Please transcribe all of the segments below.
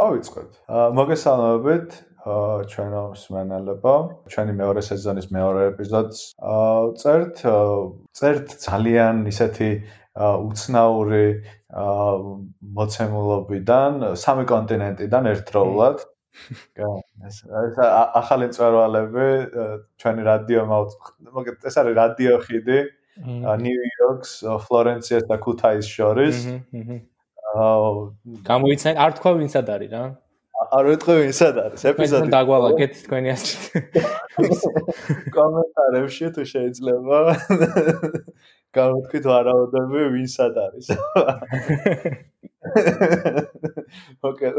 დავიწყოთ. მოგესალმებით ჩვენო მსმენელებო. ჩვენი მეორე სეზონის მეორე ეპიზოდს წერთ. წერთ ძალიან ისეთი უცნაური მოცემულობიდან, სამი კონტინენტიდან ერთდროულად. ეს ახალი მწერვალები ჩვენი რადიო მოგეთ ეს არის რადიო ხიდი ნიუ-იორკს, ფლორენციას და ქუთაისს შორის. გამოიცან არ თქვა ვინცად არის რა? არ ვიტყვი ვინცად არის ეპიზოდი. დაგვალაგეთ თქვენი ასეთ. კომენტარებში თუ შეიძლება. გამოთქვით ვარაუდები ვინცად არის. ოკეი.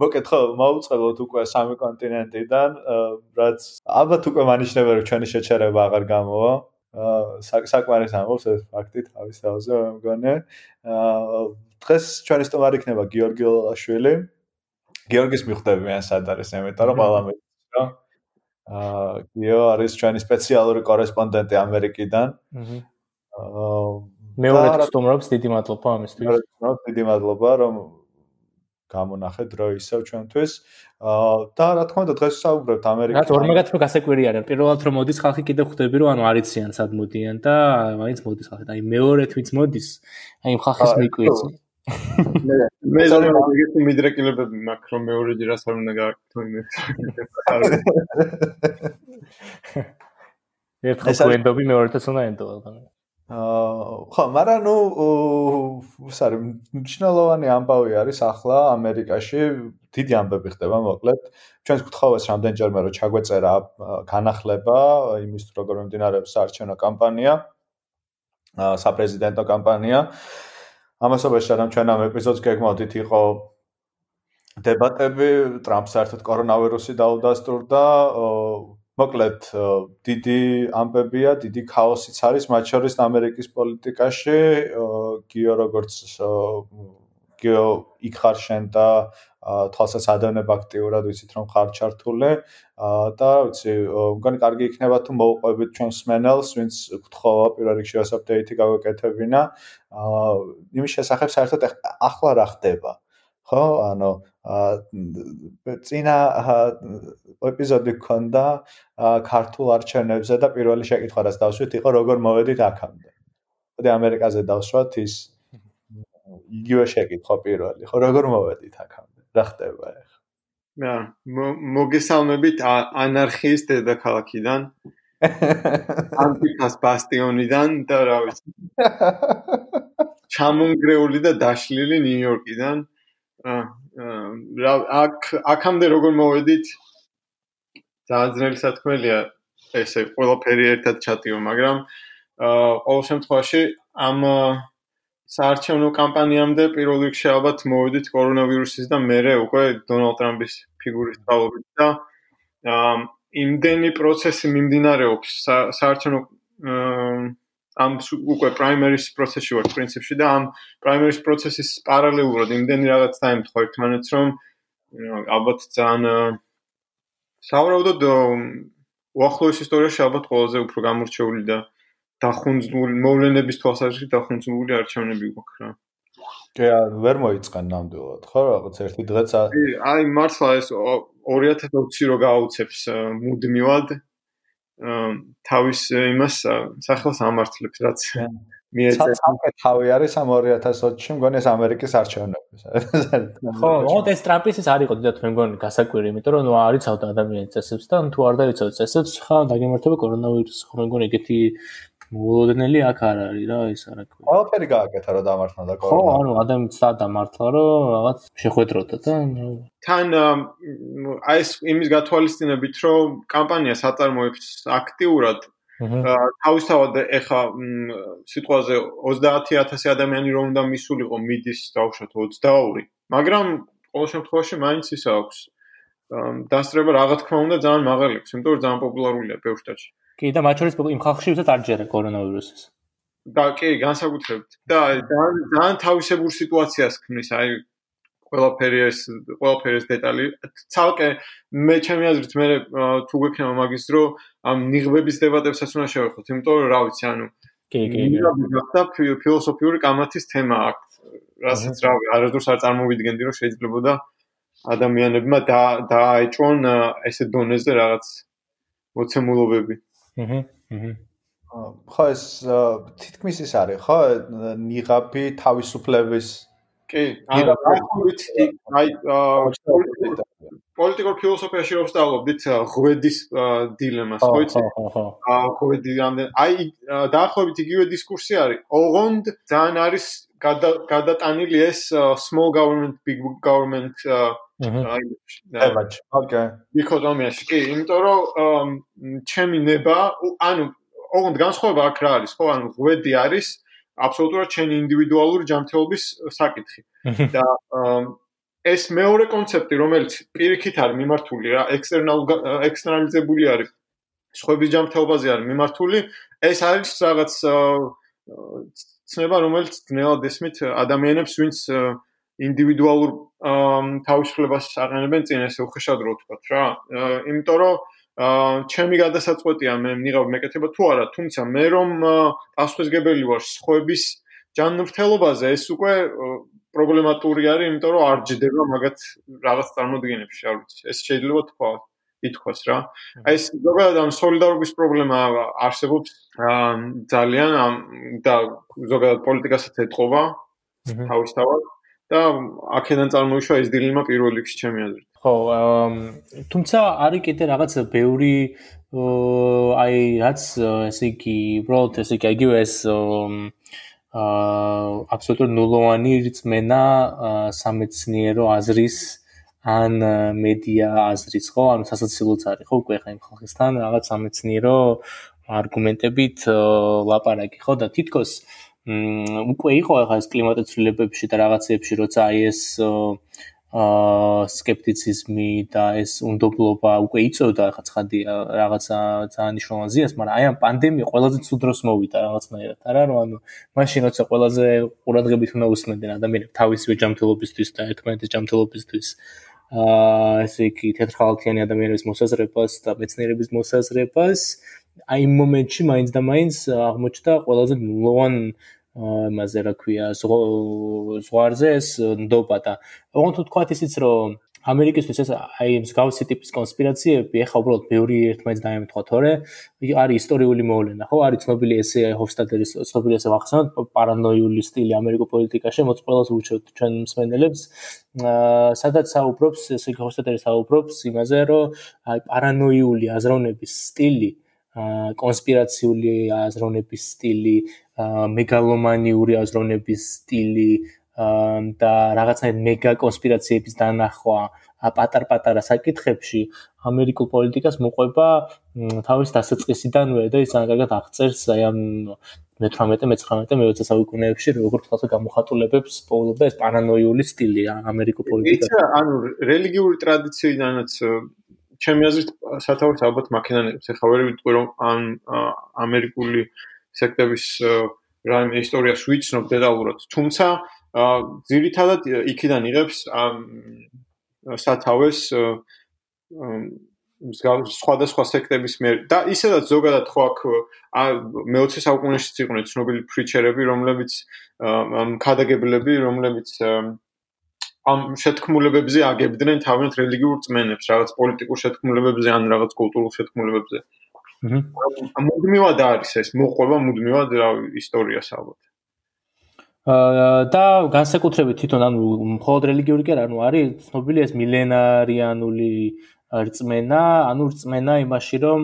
მოკეთ ხო, მოუწყებოთ უკვე სამი კონტინენტიდან, რაც ალბათ უკვე მანიშნებია რომ ჩვენი შეჩერება აღარ გამოვა. აა საკმარის ამბობს ეს ფაქტი თავის თავზე მე მგონი. დღეს ჩვენი სტუმარი იქნება გიორგი ლაშვილი. გიორგის მიხვდები მე სად არის, იმიტომ რომ ყველა მეც რა. აა გიო არის ჩვენი სპეციალური კორესპონდენტი ამერიკიდან. აა მეორე სტუმრობს დიდი მადლობა ამისთვის. დიდი მადლობა რომ გამონახე დრო ისევ ჩვენთვის. აა და რა თქმა უნდა დღეს საუბრობთ ამერიკაში. რა თორმეგათ რო გასაკვირია რა. პირველად რომ მოდის ხალხი კიდე ხვდები რომ ანუ არიციან სად მოდიან და მაინც მოდის ხალხი. აი მეორე თვით მოდის. აი ხალხის მიკვიც. მე მე ზოგადად ეგეთი მიდრეკილებები მაქვს რომ მეორე ჯერას არ უნდა გააკეთო იმე. ერთხელ გვენდობი მეორეთაც უნდა ენდო ალბათ. ხო, მაგრამ ნუ ის არის მნიშვნელოვანი ამბავი არის ახლა ამერიკაში დიდი ამბები ხდება მოკლედ. ჩვენს გთხოვეს რამდენჯერმე რომ ჩაგვეწერა განახლება იმის როგორ მიმდინარეობს საარჩევნო კამპანია, აა საპრეზიდენტო კამპანია. ამასობაში რომ ჩვენ ამ ეპიზოდს გეგმავდით იყო დებატები ტრამპს საერთოდ კორონავირუსი დაუდასტურდა, მოკლედ დიდი ამბებია, დიდი ქაოსიც არის მათ შორის ამერიკის პოლიტიკაში. გიო როგორც გიო იქ ხარ შენ და თვალსაც ადევნებ აქტიურად ვიცით რომ ხარ ჩართული და ვიცი, მგონი კარგი იქნება თუ მოუყვებით ჩვენს მენელს, ვინც გთხოვა პირველ რიგში ეს აპდეიტი გავაკეთებინა. აა იმის შესახებ საერთოდ ახლა რა ხდება? ხო? ანუ წინა ეპიზოდი ქონდა ქართულ არჩევნებზე და პირველი შეკითხვა რაც დავსვით იყო როგორ მოვედით აქამდე. მოდი ამერიკაზე დავსვათ ის იგივე შეკითხვა პირველი, ხო როგორ მოვედით აქამდე? რა ხდება ახლა? მე მოგესალმებით ანარქიის დედაქალაქიდან. ანტიფას ბასტიონიდან და რა ვიცი. ჩამონგრეული და დაშლილი ნიუ-იორკიდან. რა აქ აქამდე როგორ მოვედით? ძალიან ძნელი სათქმელია ესე ყველაფერი ერთად ჩატიო მაგრამ აა ყოველ შემთხვევაში ამ საარჩევნო კამპანიამდე პირველ რიგში ალბათ მოვედით კორონავირუსის და მერე უკვე დონალდ ტრამპის ფიგურის წყალობით და აა იმდენი პროცესი მიმდინარეობს საარჩევნო აა ამ უკვე პრაიმერის პროცესში ვარ პრინციპში და ამ პრაიმერის პროცესის პარალელურად იმდენი რაღაც დაემთხვა ერთმანეთს რომ ალბათ ძალიან საავადმყოფოდ უახლოეს ისტორიაში ალბათ ყველაზე უფრო გამორჩეული და დახუნძული მოვლენების თვალსაზრისით დახუნძული არჩევნები გვაქვს რა. კი, ვერ მოიწყენ ნამდვილად, ხო, რაღაც ერთი დღეც აი მართლა ეს 2020 რო გააუცებს მუდმივად თავის იმას სახელს ამართლებს რაც მიეწერა. ცალკე თავი არის ამ 2020-ში მგონი ეს ამერიკის არჩევნები. ხო, მოდ ეს ტრამპის ის არისო დიდათ მე მგონი გასაკვირი, იმიტომ რომ ნუ არიცავდა ადამიანის წესებს და თუ არ დაიცავდა წესებს, ხა დაგემართება კორონავირუსი, ხო მე მგონი ეგეთი მოლოდნელი აქ არ არის რა ის არა ქვია. ყველაფერი გააკეთა რომ დამართნა და კორონა. ხო, ანუ ადამიანს და დამართლა რომ რაღაც შეხვედროდა და თან აი ეს იმის გათვალისწინებით რომ კამპანია საწარმოებს აქტიურად თავისთავად ეხა სიტყვაზე 30000 ადამიანი რომ უნდა მისულიყო მიდის დავუშვათ 22 მაგრამ ყოველ შემთხვევაში მაინც ის აქვს დასწრება რა თქმა უნდა ძალიან მაღალი აქვს იმიტომ რომ ძალიან პოპულარულია ბევრ შტატში კი და მათ შორის იმ ხალხში უცებ არ ჯერა კორონავირუსის. და კი, განსაკუთრებით. და ძალიან თავისებურ სიტუაციას ქმნის, აი ყველაფერი ეს ყველაფერი ეს დეტალი. ცალკე მე ჩემი აზრით მე თუ გვექნება მაგის დრო ამ ნიღბების დებატებსაც უნდა შევეხოთ, იმიტომ რომ რა ვიცი, ანუ კი, კი, და ფილოსოფიური კამათის თემა აქვს. რასაც რა არასდროს არ წარმოვიდგენდი რომ შეიძლებოდა ადამიანებმა და დააეჭვონ ესე დონეზე რაღაც მოცემულობები. აჰა. აჰა. ხო ეს თითქმის ის არის, ხო? ნიღაბი თავისუფლების კი, ახობით აი პოლიტიკურ ფილოსოფიაში რო ვსწავლობდით ღვედის დილემას, ხო იცი? აა ღვედი აი დაახლოებით იგივე დისკურსი არის. ოღონდ ძალიან არის გადატანილი ეს small government big government აი დაბაჭ. ოკეი. დიქოტომიაში კი, იმიტომ რომ ჩემი ნება, ანუ ოღონდ განსხვავება აქ რა არის, ხო? ანუ ღვედი არის აბსოლუტურად ჩემი ინდივიდუალური ჯანმრთელობის საკითხი. და ეს მეორე კონცეფტი, რომელიც პირიქით არის მიმართული რა, ექსტერნალ ექსტერნალიზებული არის. სხვების ჯანმრთელობაზე არის მიმართული, ეს არის რაღაც ცნება, რომელიც ძნელად ესმით ადამიანებს, ვინც ინდივიდუალურ თავისუფლებას აღენებენ წინ ესე უხეშადრო ვთქვათ რა. იმიტომ რომ ჩემი გადასაწყვეტია მე მიღავ მეკეთება თუ არა, თუმცა მე რომ პასუხისგებელი ვარ სხვების ჯანმრთელობაზე, ეს უკვე პრობლემატური არის, იმიტომ რომ არ ჯდება მაგათ რაღაც წარმოდგენებში, არ ვიცი. ეს შეიძლება თქვა, ითქვას რა. აი ეს ზოგადად ამ სოლიდარობის პრობლემა არსებობს ძალიან და ზოგადად პოლიტიკასაც ეთყობა თავისთავად და აქედან წარმოიშვა ეს დილემა პირველ რიგში ჩემი აზრით. ხო, თუმცა არის კიდე რაღაც ბევრი აი რაც ესე იგი, უბრალოდ ესე იგი, იგივე ეს აა აბსოლუტურად ნულოვანი რწმენა სამეცნიერო აზრის ან მედია აზრის, ხო? ანუ სასაცილოც არის, ხო, უკვე ხა იმ ხალხისთან რაღაც სამეცნიერო არგუმენტებით ლაპარაკი, ხო? და თითქოს უკვე იყო ახლა ეს კლიმატაცვლილებებში და რაღაცეებში, როცა აი ეს აა скептицизმი და ეს უნდობლობა უკვე იწოდა ახლა ცხადია რაღაცა ძალიან მნიშვნელოვან ზიანს, მაგრამ აი ამ პანდემია ყველაზე ცუდროს მოვიდა რაღაცნაირად. არა რომ ანუ მაშინ როცა ყველაზე ყურადღებით უნდა უსმენდნენ ადამიანები თავისივე ჯანმრთელობისთვის და ერთმანეთის ჯანმრთელობისთვის. აა ესე იგი თეთრხალთიანი ადამიანების მოსაზრებას და მეცნიერების მოსაზრებას აი იმ მომენტში მაინც და მაინც აღმოჩნდა ყველაზე მნიშვნელოვანი იმაზე რა ქვია ზღვარზე ეს ნდობა და ოღონდ თუ თქვათ ისიც რომ ამერიკისთვის ეს აი მსგავსი ტიპის კონსპირაციები ეხა უბრალოდ ბევრი ერთმანეთს დაემთხვა თორე არის ისტორიული მოვლენა ხო? არის ცნობილი ესე ჰოფსტადერის ცნობილი ესე ვახსენოთ პარანოიული სტილი ამერიკულ პოლიტიკაში მოც ყველას ურჩევთ ჩვენ მსმენელებს. სადაც საუბრობს ესე ჰოფსტადერი საუბრობს იმაზე რომ აი პარანოიული აზროვნების სტილი კონსპირაციული აზროვნების სტილი, მეგალომანიური აზროვნების სტილი და რაღაცნაირად მეგა კონსპირაციების დანახვა პატარ-პატარა საკითხებში ამერიკულ პოლიტიკას მოყვება თავის დასაწყისიდანვე და ის ძალიან აღწერს აი ამ მე-18 მე-19 საუკუნეებში როგორ თვალსა გამოხატულებებს პოულობა ეს პარანოიული სტილი ამერიკულ პოლიტიკაში. ანუ რელიგიური ტრადიციიდანაც ჩემი აზრით სათავეს ალბათ მაქედონიებს ეხა ვერ ვიტყვი რომ ან ამერიკული სექტების რაიმე ისტორიას ვიცნობ დეტალურად თუმცა ძირითადად იქიდან იღებს სათავეს სხვადასხვა სექტების მიერ. და ისედაც ზოგადად ხო აქ მე-20 საუკუნეში იყვნენ ცნობილი ფრიჩერები რომლებიც კადაგებლები რომლებიც ამ შეთქმულებებზე აგებდნენ თავიანთ რელიგიურ წმენებს, რაღაც პოლიტიკურ შეთქმულებებზე ან რაღაც კულტურულ შეთქმულებებზე. აჰა. მუდმივად არის ეს მოყვება მუდმივად ისტორიას ალბათ. აა და განსაკუთრებით თვითონ ანუ მხოლოდ რელიგიური კი არა, ანუ არის ცნობილი ეს მილენარიანული რწმენა, ანუ რწმენა იმაში, რომ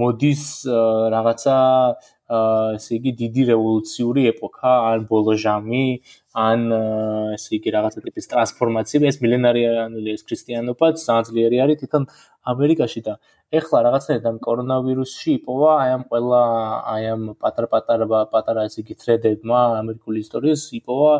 მოდის რაღაცა ესე იგი დიდი რევოლუციური ეპოქა, ან ბოლო ჟამი, ან ესე იგი რაღაცა ტიპის ტრანსფორმაცია, ეს მილენარიანული ეს ქრისტიანობა ძალიან ძლიერი არის თვითონ ამერიკაში და ეხლა რაღაცნაირად ამ კორონავირუსში იპოვა აი ამ ყველა აი ამ პატარ-პატარა პატარა ესე იგი თრედებმა ამერიკული ისტორიის იპოვა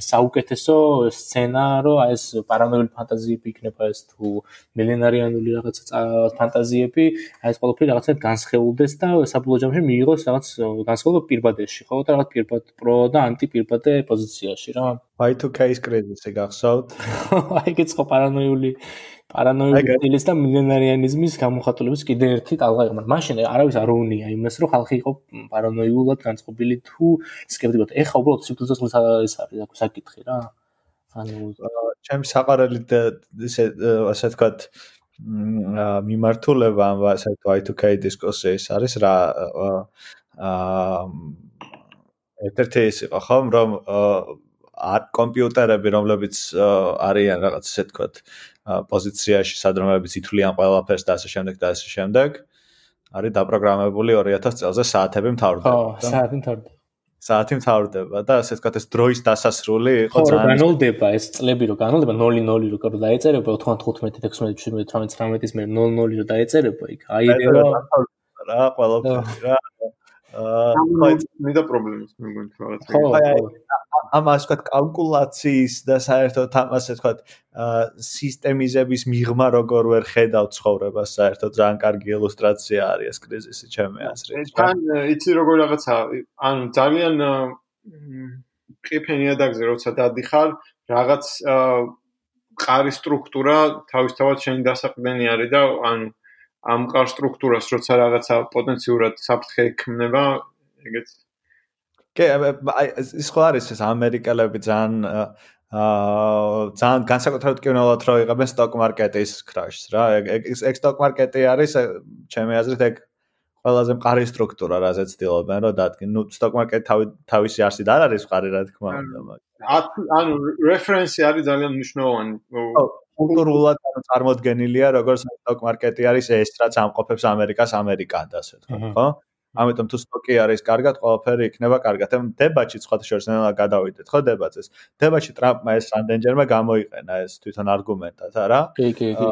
საუკეთესო სცენა, რომ აი ეს პარანოიული ფანტაზიები იქნება ეს თუ მილენარიანული რაღაცა ფანტაზიები, აი ეს ყველაფერი რაღაცნაირად განსხეულდეს და საბოლოო ჯამში მიიღოს რაღაც განსხვავება პირბადეში, ხო და რაღაც პირბად პრო და ანტიპირბადე პოზიციაში რა. Y2K-ის კრიზისი გახსოვთ? აი ეს ხო პარანოიული პარანოიდის სტილის და მილენარიანიზმის გამოხატულების კიდე ერთი ტალღა იყო. მაშინ არავის არ უნია იმას, რომ ხალხი იყო პარანოიულად განწყობილი თუ სკეპტიკოდ. ეხა უბრალოდ სიკვდილზე ეს არის საკითხი რა. ანუ ჩემი საყარელი ესე ასე ვთქვათ მიმართულება ამ ასე თუ I2K დისკუსიის არის რა აა ერთ-ერთი ის იყო ხომ რომ არ კომპიუტერები რომლებიც არიან რაღაც ასე ვთქვათ პოზიციაში სადრომებიც ითვლიან ყველაფერს და ასე შემდეგ და ასე შემდეგ არის დაპროგრამებული 2000 წელზე საათები მთავრდება. ხო, საათი მთავრდება. საათი მთავრდება და ასე ვთქვათ ეს დროის დასასრული იყო ძალიან ხო, განოლდება ეს წლები რო განოლდება 0-0 რო რო დაეწერება 95 16 17 18 19-ის მე 0-0 რო დაეწერება იქ აი რა რა ყველაფერი რა აა ხო მე და პრობლემას მეგონი რაღაც ხო ამას ვთქვათ კალკულაციის და საერთოდ ამასე ვთქვათ სისტემიზების მიღმა როგორ ვერ ხედავ ცხოვრებას საერთოდ ძალიან კარგი ილუსტრაცია არის ეს კრიზისი ჩემი აზრით. თან იცი როგორ რაღაცა ანუ ძალიან ყიფენია დაგზე როცა დადიხარ რაღაც ყარი სტრუქტურა თავისთავად შენი დასაყრდენი არის და ანუ ამ ყარ სტრუქტურას როცა რაღაცა პოტენციურად საფრთხე ექმნება ეგეც. კი აი ის ხო არის ეს ამერიკელები ძალიან აა ძალიან განსაკუთრებით კინოლოთ რო იღებენ სტოკ მარკეტის კრაშს რა. ეგ სტოკ მარკეტი არის ჩემი აზრით ეგ ყველაზე მყარი სტრუქტურა რაზეც ცდილობენ რომ დადგენ. ნუ სტოკ მარკეტი თავი თავისი არსი და არ არის მყარი რა თქმა უნდა ანუ რეფერენსი არის ძალიან მნიშვნელოვანი კულტურულად წარმოდგენილია როგორც სტოკ მარკეტი არის ეს რაც ამყოფებს ამერიკას ამერიკად ასე თქვა ხო ამიტომ თუ სტოკი არის კარგად, ყველაფერი იქნება კარგად. ამ დებატში სხვა შორის ნელა გადავიდეთ, ხო დებატს. დებატში ტრამპმა ეს რამდენჯერმე გამოიყენა ეს თვითონ არგუმენტად, არა? კი, კი, კი.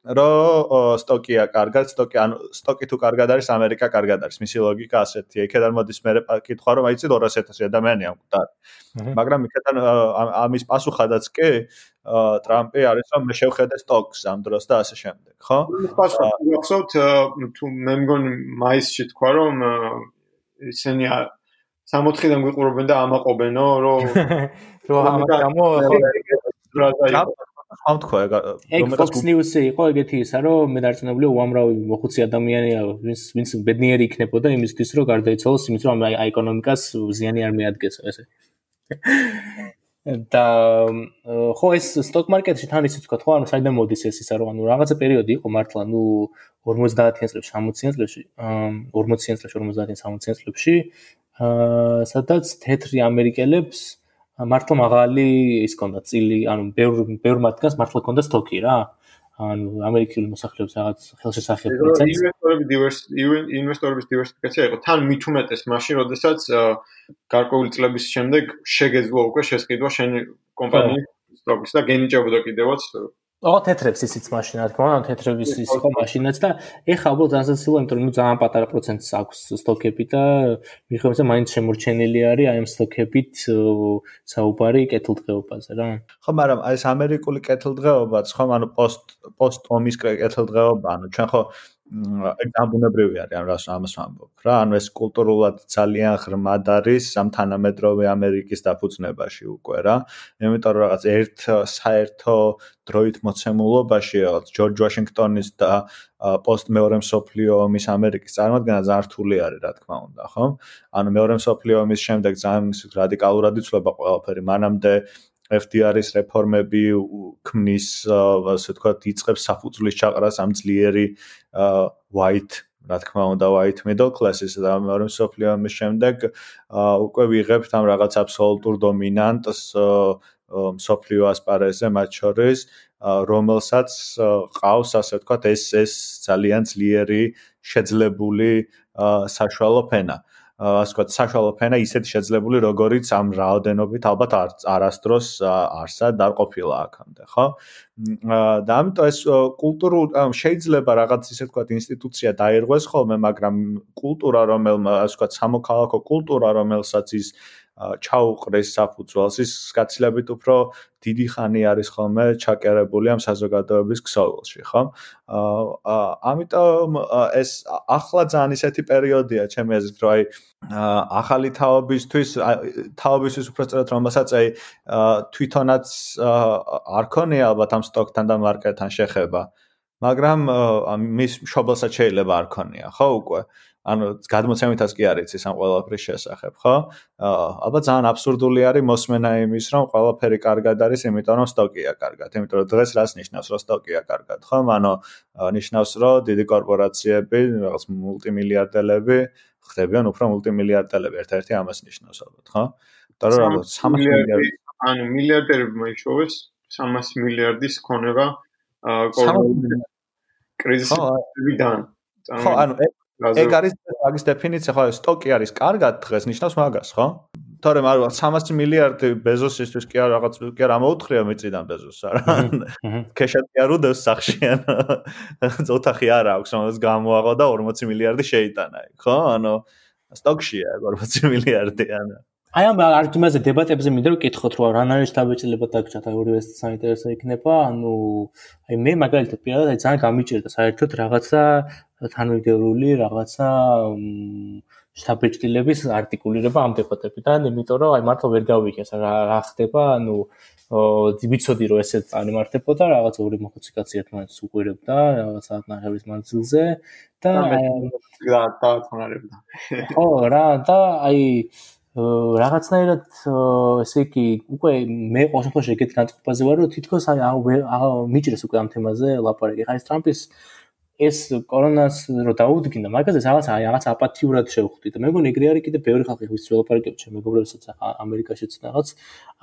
რო სტოკია კარგად, სტოკი ანუ სტოკი თუ კარგად არის, ამერიკა კარგად არის. მისი ლოგიკა ასეთია. იქიდან მოდის მე კითხვა, რომ აიცი 200000 ადამიანია მკვდარ. მაგრამ იქიდან ამის პასუხადაც კი ტრამპი არის რომ მე შევხედე სტოკს ამ დროს და ასე შემდეგ, ხო? პასუხი გახსოვთ თუ მე მგონი მაისში თქვა რომ ისინი 64-დან გვიყურებენ და ამაყობენო, რომ რომ ამ გამო ამ თქვა რომ Fox News-ი იყო ეგეთი ისა რომ მე დარწმუნებული უამრავი მოხუცი ადამიანია ვინც ვინც ბედნიერი იქნებოდა იმისთვის რომ გარდაიცვალოს იმის რომ აი ეკონომიკას ზიანი არ მიადგეს ესე. და ხო ეს stock market-ში თან ისიც თქვა ხო ანუ საიდან მოდის ეს ისა რომ ანუ რაღაცა პერიოდი იყო მართლა ნუ 50-იან წლებში 60-იან წლებში 40-იან წლებში 50-იან 60-იან წლებში აა სადაც თეთრი ამერიკელებს მართლა მაღალი ის კონდა წილი ანუ ბევრ ბევრ მათგანს მართლა კონდა სტოკი რა. ანუ ამერიკული მოსახლეობის რაღაც ხელშესახები ეცაც ინვესტორები დივერს ინვესტორების დივერსიფიკაცია იყო. თან მით უმეტეს მაშინ როდესაც გარკვეული წლების შემდეგ შეგეძლო უკვე შესყიდვა შენი კომპანიის სტოკის და გენიჭებოდა კიდევაც ო თეთრებს ისიც მაშინ რა თქმა უნდა თეთრების ის იყო მაშინაც და ეხა უბრალოდ ძალიან სასილა იმიტომ რომ ნუ ძალიან პატარა პროცენტს აქვს სტოკები და რომ მაინც შემორჩენილი არის აი ამ სტოკებით საუბარი კეთილდღეობაზე რა. ხო მაგრამ აი ეს ამერიკული კეთილდღეობაც ხო ანუ პოსტ პოსტ ომის კეთილდღეობა ანუ ჩვენ ხო ეგ დამბუნებრივი არის ამ რას ამას ვამბობ რა. ანუ ეს კულტურულად ძალიან ღრმად არის ამ თანამედროვე ამერიკის დაფუძნებაში უკვე რა. იმიტომ რომ რაღაც ერთ საერთო დროით მოცემულობაში რაღაც ჯორჯ ვაშინგტონის და პოსტ მეორე მსოფლიო ომის ამერიკის წარმოადგენა ძალიან რთული არის რა თქმა უნდა ხო ანუ მეორე მსოფლიო ომის შემდეგ ძალიან რადიკალურად იცვლება ყველაფერი. მანამდე FDR-ის რეფორმები ქმნის, ასე ვთქვათ, იწყებს საფუძვლის ჩაყრას ამ ძლიერი white, რა თქმა უნდა, white middle class-ის და მეორე მსოფლიო ომის შემდეგ უკვე ვიღებთ ამ რაღაც აბსოლუტურ დომინანტს მსოფლიო ასპარეზზე მათ შორის, რომელსაც ყავს, ასე ვთქვათ, ეს ეს ძალიან ძლიერი შეძლებული საშუალო ფენა. ასე ვთქვათ, საშუალო ფენა ისეთ შეძლებული, როგორიც ამ რაოდენობით ალბათ არასდროს არსად არ ყოფილა აქამდე, ხო? და ამიტომ ეს კულტურულ შეიძლება რაღაც ისე ვთქვათ ინსტიტუცია დაირღვეს ხოლმე, მაგრამ კულტურა, რომელმა ასე ვთქვათ, სამოქალაქო კულტურა, რომელსაც ის ჩაუყრეს საფუძველს ის გაცილებით უფრო დიდი ხანი არის ხოლმე ჩაკერებული ამ საზოგადოების ქსოვილში, ხო? აა ამიტომ ეს ახლა ძალიან ისეთი პერიოდია, ჩემი აზრით, რომ აი ახალი თაობისთვის თაობისთვის უბრალოდ რომელსაც აი თვითონაც არ ქონია ალბათ ამ სტოკთან და მარკეტთან შეხება. მაგრამ მის შობელსაც შეიძლება არ ქონია, ხო უკვე? ანუ გადმოცემითაც კი არ იცის ამ ყველაფრის შესახებ, ხო? ალბათ ძალიან აბსურდული არის მოსმენა იმის, რომ ყველაფერი კარგად არის, იმიტომ რომ სტოკია კარგად. იმიტომ რომ დღეს რას ნიშნავს, რომ სტოკია კარგად, ხო? ანუ ნიშნავს, რომ დიდი კორპორაციები, რაღაც მულტიმილიარდელები ხდებიან უფრო მულტიმილიარდელები, ერთ-ერთი ამას ნიშნავს ალბათ, ხო? იმიტომ რომ ალბათ 300 მილიარდი, ანუ მილიარდერები მოიშოვეს 300 მილიარდის ქონება კორპორაციების კრიზისიდან. ხო, ანუ ეგ არის მაგის დეფინიცია, ხო, სტოკი არის კარგად დღეს ნიშნავს მაგას, ხო? თორემ არ 300 მილიარდი ბეზოსისთვის კი არ რაღაც კი არ ამოუთხრია მიწიდან ბეზოსს არა. ქეშატი არ უდევს სახში ან ოთახი არ აქვს, რომელს გამოაღო და 40 მილიარდი შეიტანა, ხო? ანუ სტოკშია 40 მილიარდი ანუ აი ამ არგუმენტზე დებატებზე მინდა რომ კითხოთ რომ რან არის დაბეჭდილება დაგჭათ აი ორივე საინტერესო იქნება ანუ აი მე მაგალითად პირადად აი ძალიან გამიჭირდა საერთოდ რაღაცა თანმიმდევრული რაღაცა შტაბეჭდილების არტიკულირება ამ დებატებიდან იმიტომ რომ აი მართლა ვერ გავიქეს რა რა ხდება ანუ ვიცოდი რომ ესე წარმართებოდა რაღაც ორი მოხოციკაცია თმანს უყურებდა რაღაც ატნახების მანძილზე და რა დაათმარებდა ხო რა და აი რაღაცნაირად ესე იგი უკვე მე ყოველ შემთხვევაში ეგეთ განწყობაზე ვარ რომ თითქოს აი მიჭრეს უკვე ამ თემაზე ლაპარაკი. ხა ეს ტრამპის ეს კორონას რო დაუდგინდა მაგაზე რაღაც აი რაღაც აპათიურად შევხვდი და მე მგონი ეგრე არის კიდე ბევრი ხალხი ვის ველაპარაკებს ჩემ მეგობრებსაც ამერიკაშიც რაღაც.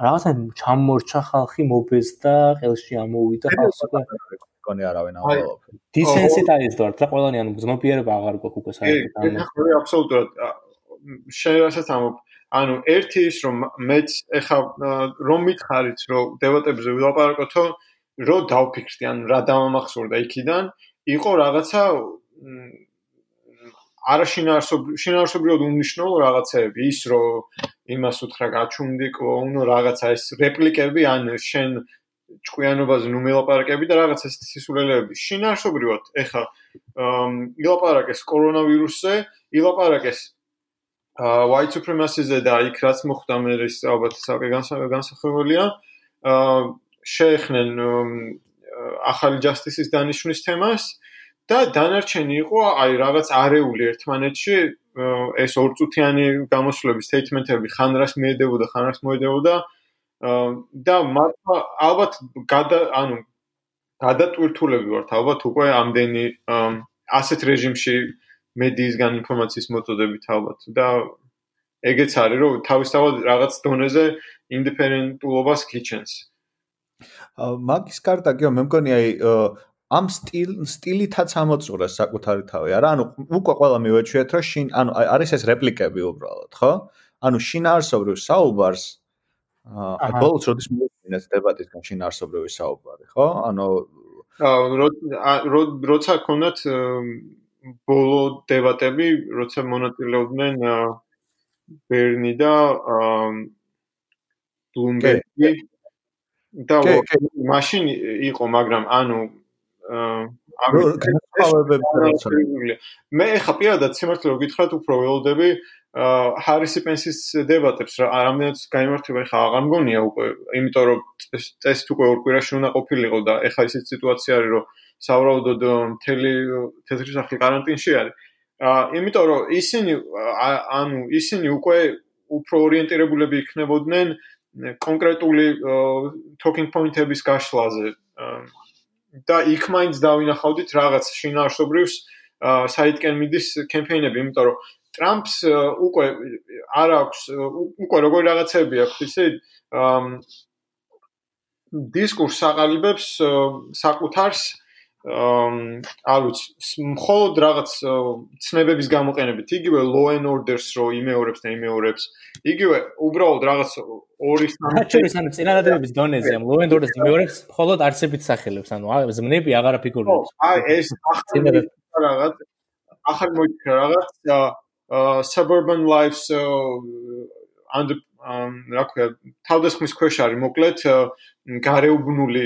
რაღაცა ჩამორჩა ხალხი მობეზდა ყელში ამოვიდა ხალხს უკვე მგონი არავინ ამბობს დისენსიტაიზდორ და ყველანი ანუ ზმოპიერება აღარ გვაქვს უკვე საერთოდ ანუ ხო აბსოლუტურად. შეიძლება ამბობ ანუ ერთი ის რომ მეც ეხა რომ მითხარით რომ დებატებზე ვილაპარაკოთო რომ დავფიქრდი ან რა დამამახსოვრდა იქიდან იყო რაღაცა არაშინაარსობრივი შინაარსობრივად უნიშნულო რაღაცეები ის რომ იმას უთხრა გაჩუნდი კლოუნო რაღაცა ეს რეპლიკები ან შენ ჭკვიანობაზე ნუ მელაპარაკები და რაღაცა ეს სისულელეები შინაარსობრივად ეხა ილაპარაკეს კორონავირუსზე ილაპარაკეს white supremacy-ზე და იქ რაც მოხდა მე ის ალბათ საკე განსახილველია. აა შეეხნენ ახალი justice-ის დანიშნვის თემას და დანარჩენი იყო აი რაღაც არეული ერთმანეთში ეს ორწუთიანი გამოსვლების statement-ები ხან რას მიედებოდა, ხან რას მოედებოდა და მართლა ალბათ გადა ანუ გადატვირთულები ვართ ალბათ უკვე ამდენი ასეთ რეჟიმში მედიისგან ინფორმაციის მოწოდებით ალბათ. და ეგეც არის რომ თავისთავად რაღაც დონეზე ინდიპენდენტულობას გიჩენს. მაგის კარტა კი მე მგონი აი ამ სტილ სტილითაც ამოწურეს საკუთარი თავი არა ანუ უკვე ყველა მივეჩვიეთ რომ შინ ანუ არის ეს რეპლიკები უბრალოდ ხო? ანუ შინაარსობრივ საუბარს აი ბოლოს როდის მოვიდნენ დებატისგან შინაარსობრივი საუბარი ხო? ანუ როცა ქონდათ ბოლო დებატები, როცა მონაწილეობდნენ ბერნი და ბლუმბერგი და მაშინ იყო, მაგრამ ანუ განსხვავებები მე ხა პირადად სიმართლე გითხრათ უფრო ველოდები ჰარისი პენსის დებატებს რა რამდენად გამართება ხა აღარ მგონია უკვე იმიტომ რომ ტესტ უკვე ორ კვირაში უნდა ყოფილიყო და ეხა ისეთ სიტუაცია არის რომ სავარაუდოდ მთელი თეთრი სახლი каранტინში არის აა იმიტომ რომ ისინი ანუ ისინი უკვე უფრო ორიენტირებულები იქნებოდნენ კონკრეტული talking point-ების გაშლაზე. და იქ მაინც დავინახავდით რაღაც შინაარსობრივს საიტკენ მიდის კემპეინები, იმიტომ რომ ტრამპს უკვე არ აქვს უკვე როგორი რაღაცები აქვს ისე დისკურს აყალიბებს საკუთარს არ ვიცი, მხოლოდ რაღაც ცნებების გამოყენებით, იგივე law and orders რო იმეორებს და იმეორებს, იგივე უბრალოდ რაღაც ორი სამი ჩერის ანუ წინადადების დონეზე ამ law and orders იმეორებს, მხოლოდ არსებით სახელებს, ანუ ზმნები აღარ აფიგურებს. აი ეს ახალი რაღაც ახალი მოიქრა რაღაც suburban lives and რა ქვია, თავდასხმის ქვეშ არის მოკლედ გარეუბნული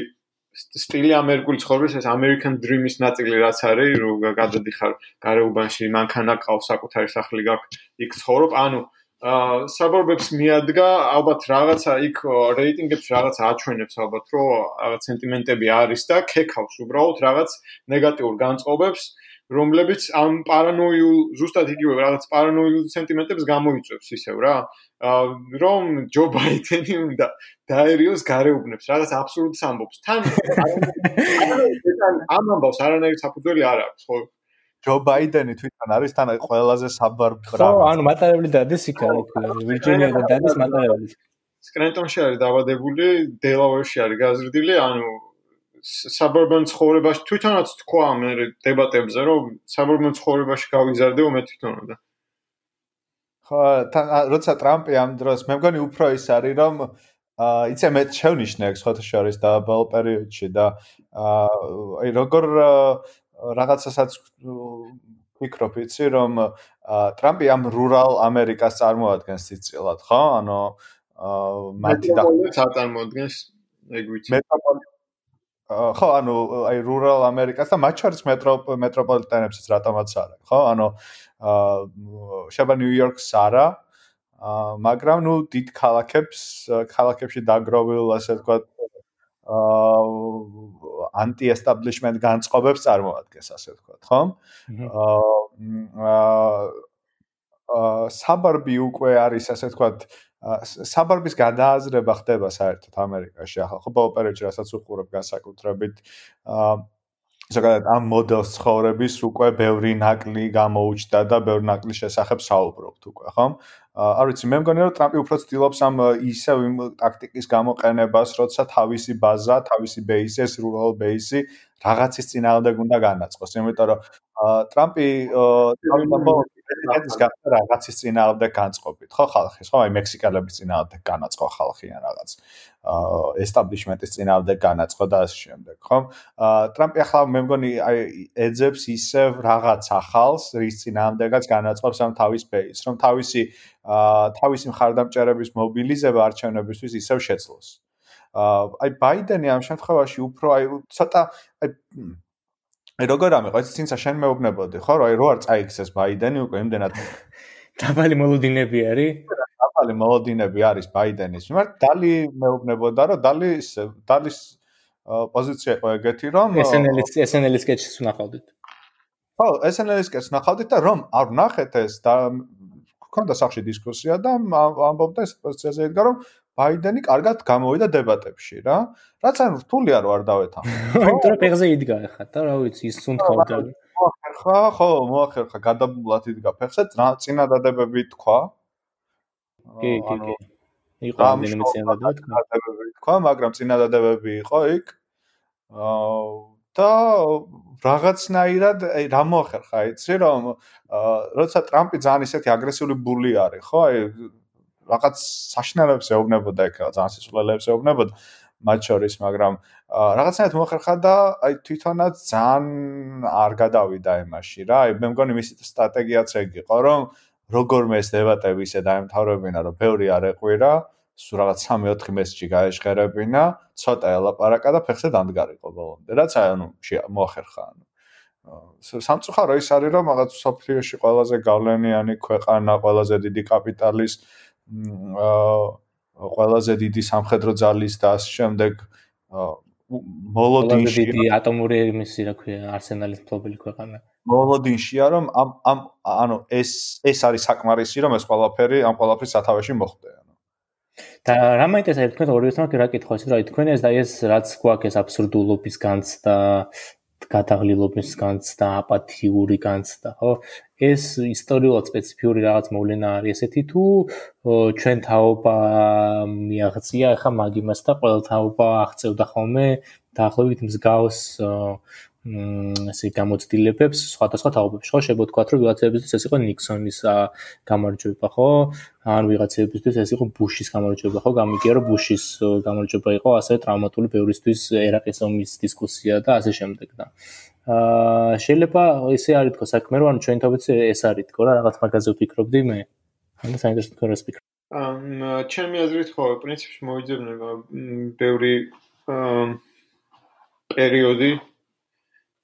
სტილი ამერიკული ცხოვრების ეს American Dream-ის ნაწილი რაც არის, რომ გადადიხარ გარეუბანში, მანქანა ყავს, საკუთარი სახლი გაქვს, იქ ცხოვრობ, ანუ აა საბორბებს მიადგა, ალბათ რაღაცა იქ რეიტინგებს რაღაც აჩვენებს ალბათ, რომ რაღაც სენტიმენტები არის და ქეკავს უბრალოდ რაღაც ნეგატიურ განწყობებს, რომლებიც ამ პარანოიულ ზუსტად იგივე რაღაც პარანოიულ სენტიმენტებს გამოიწვევს ისევ რა რომ ჯო ბაიდენი უნდა დაერიოს გარეუბნებს რაღაც აბსურდს ამბობს თან ამ ამბავს არანაირი საფუძველი არ აქვს ხო? ჯო ბაიდენი თვითონ არის თან ყველაზე საბარ ბრა ხო ანუ მატარებლი დადეს იქ ვირჯინია და დადეს მატარებლი სკრენტონში არის დაბადებული დელავერში არის გაზრდილი ანუ suburban ცხოვრებაში თვითონაც თქვა მე დებატებზე რომ suburban ცხოვრებაში გავიზარდეო მე თვითონოდა ხო თან როცა ტრამპი ამ დროს მე მგონი უფრო ის არის რომ აა იცი მე შევნიშნე ეს ხოთა შორის და ბალ პერიოდში და აი როგორ რაღაცასაც ვფიქრობ იცი რომ ტრამპი ამ რურალ ამერიკას წარმოადგენს სიცილად ხო? ანუ მათი და წარმოადგენს ეგ ვიცი. მეტროპოლიტენ ხო, ანუ აი რურალ ამერიკას და მათ შორის მეტრო მეტროპოლიტენებსაც რატომაც არა, ხო? ანუ აა შეება ნიუ-იორკს არა, აა მაგრამ ნუ დიდ ქალაქებს, ქალაქებში დაგროვილ, ასე ვთქვათ, აა ანტი-ესტაბლიშმენტ განწყობებს წარმოადგენს, ასე ვთქვათ, ხო? აა აა საბარბი უკვე არის, ასე ვთქვათ, საბარბის გადააზრება ხდება საერთოდ ამერიკაში. ახლა ხო პოპერეჩი რასაც უყურებ განსაკუთრებით აა ზოგადად ამ მოდელს ცხოვრების უკვე ბევრი ნაკლი გამოუჩნდა და ბევრი ნაკლის შესახებ საუბრობთ უკვე ხო არ ვიცი მე მგონია რომ ტრამპი უფრო ცდილობს ამ ისევ იმ ტაქტიკის გამოყენებას როცა თავისი ბაზა თავისი ბეისი ეს რურალ ბეისი რაღაცის წინააღმდეგ უნდა განაწყოს იმიტომ რომ ტრამპი ეს გახდა რაღაცის წინააღმდეგ განწყობით, ხო ხალხის, ხო აი მექსიკელების წინააღმდეგ განაწყო ხალხი ან რაღაც ესტაბლიშმენტის წინააღმდეგ განაწყო და ასე შემდეგ, ხო? ტრამპი ახლა მე მგონი აი ეძებს ისევ რაღაც ახალს, რის წინააღმდეგაც განაწყობს ამ თავის ბეის, რომ თავისი თავისი მხარდამჭერების მობილიზება არჩევნებისთვის ისევ შეძლოს. აა აი ბაიდენი ამ შემთხვევაში უფრო აი ცოტა აი როგორ ამიყო ეს წინსა შენ მეუბნებოდი ხო? რომ აი რო არ წაიქცეს ბაიდენი უკვე იმდენად დაბალი მოლოდინები არის? დაბალი მოლოდინები არის ბაიდენის მიმართ დალი მეუბნებოდა რომ დალის დალის პოზიცია იყო ეგეთი რომ SNL-ის SNL-ის კეჩს ვნახავდით. ხო SNL-ის კეჩს ვნახავდით და რომ არ ვნახეთ ეს და ქონდა სახში დისკუსია და ამბობდა ეს პოზიციაზე იდგა რომ ბაიდენი კარგად გამოვიდა დებატებში რა. რაც ან რთულია რო არ დავეთან. იმიტომ რომ ფეხზე იდგა ხა და რა ვიცი ის სუნთქავდა. მოახერხა, ხო, მოახერხა, გადაბულად იდგა ფეხზე, წინა დადებები თქვა. კი, კი, კი. იყო ამბინი მეცინადად თქვა, მაგრამ წინა დადებები იყო იქ. აა და რაღაცნაირად აი რა მოახერხა, იცი რომ როცა ტრამპი ძალიან ისეთი აგრესიული ბული არის, ხო? აი რაღაც საშინელებს ეუბნებოდა ეგ ძალიან სისულელებს ეუბნებოდა მათ შორის, მაგრამ რაღაცნაირად მოახერხა და აი თვითონაც ძალიან არ გადავიდა იმაში რა. აი მე მგონი მისი სტრატეგიაც ეგ იყო, რომ როგორმე ეს დებატები ისე დაემთავრებინა, რომ ბევრი არ ეყვირა, სულ რაღაც 3-4 მესიჯი გაეშღერებინა, ცოტა ელაპარაკა და ფეხზე დამდგარიყო ბოლომდე. რაც აი ანუ მოახერხა ანუ სამწუხარო ის არის რომ რაღაც სოფლიოში ყველაზე გავლენიანი ქვეყანა, ყველაზე დიდი კაპიტალის ყველაზე დიდი სამხედრო ძალის და ამ შემდეგ მოლოდინში დიდი ატომური ემისი რა ქვია არსენალის ფლობელი ქვეყანა. მოლოდინშია რომ ამ ამ ანუ ეს ეს არის საკმარისი რომ ეს ყველაფერი ამ ყველაფრის სათავეში მოხდე ანუ. და რა მაინტერესებს თქვენ ორივე თემად რა კითხავს რა თქვენ ეს და ეს რაც გვაქვს ეს აბსურდულობის განცდა გადაღლილობის განცდა, აპათიური განცდა, ხო? ეს ისტორიულად სპეციფიური რაღაც მოვლენა არის ესეთი თუ ჩვენ თაობა მიაღწია ახლა მაგიმას და ყველა თაობა აღწევდა ხოლმე დაახლოებით მსგავს ესე გამოცდილებებს სხვადასხვა თაობებში ხო შეგვეთქვათ რომ ვიღაცებისთვის ეს იყო ნიქსონის გამარჯვება ხო? ან ვიღაცებისთვის ეს იყო ბუშის გამარჯვება ხო? გამიგია რომ ბუშის გამარჯვება იყო ასე ტრავმატული ბევრისთვის ერაყის ომის დისკუსია და ასე შემდეგ და. აა შეიძლება ესე არის თქო საქმე რომ ანუ ჩვენ თვითონ ეს არის თქო რა რაღაც მაგაზე ვფიქრობდი მე. ანუ საინტერესო თქო რა ვფიქრობ აა ჩემი აზრით ხო პრინციპში მოიძებნება ბევრი აა პერიოდი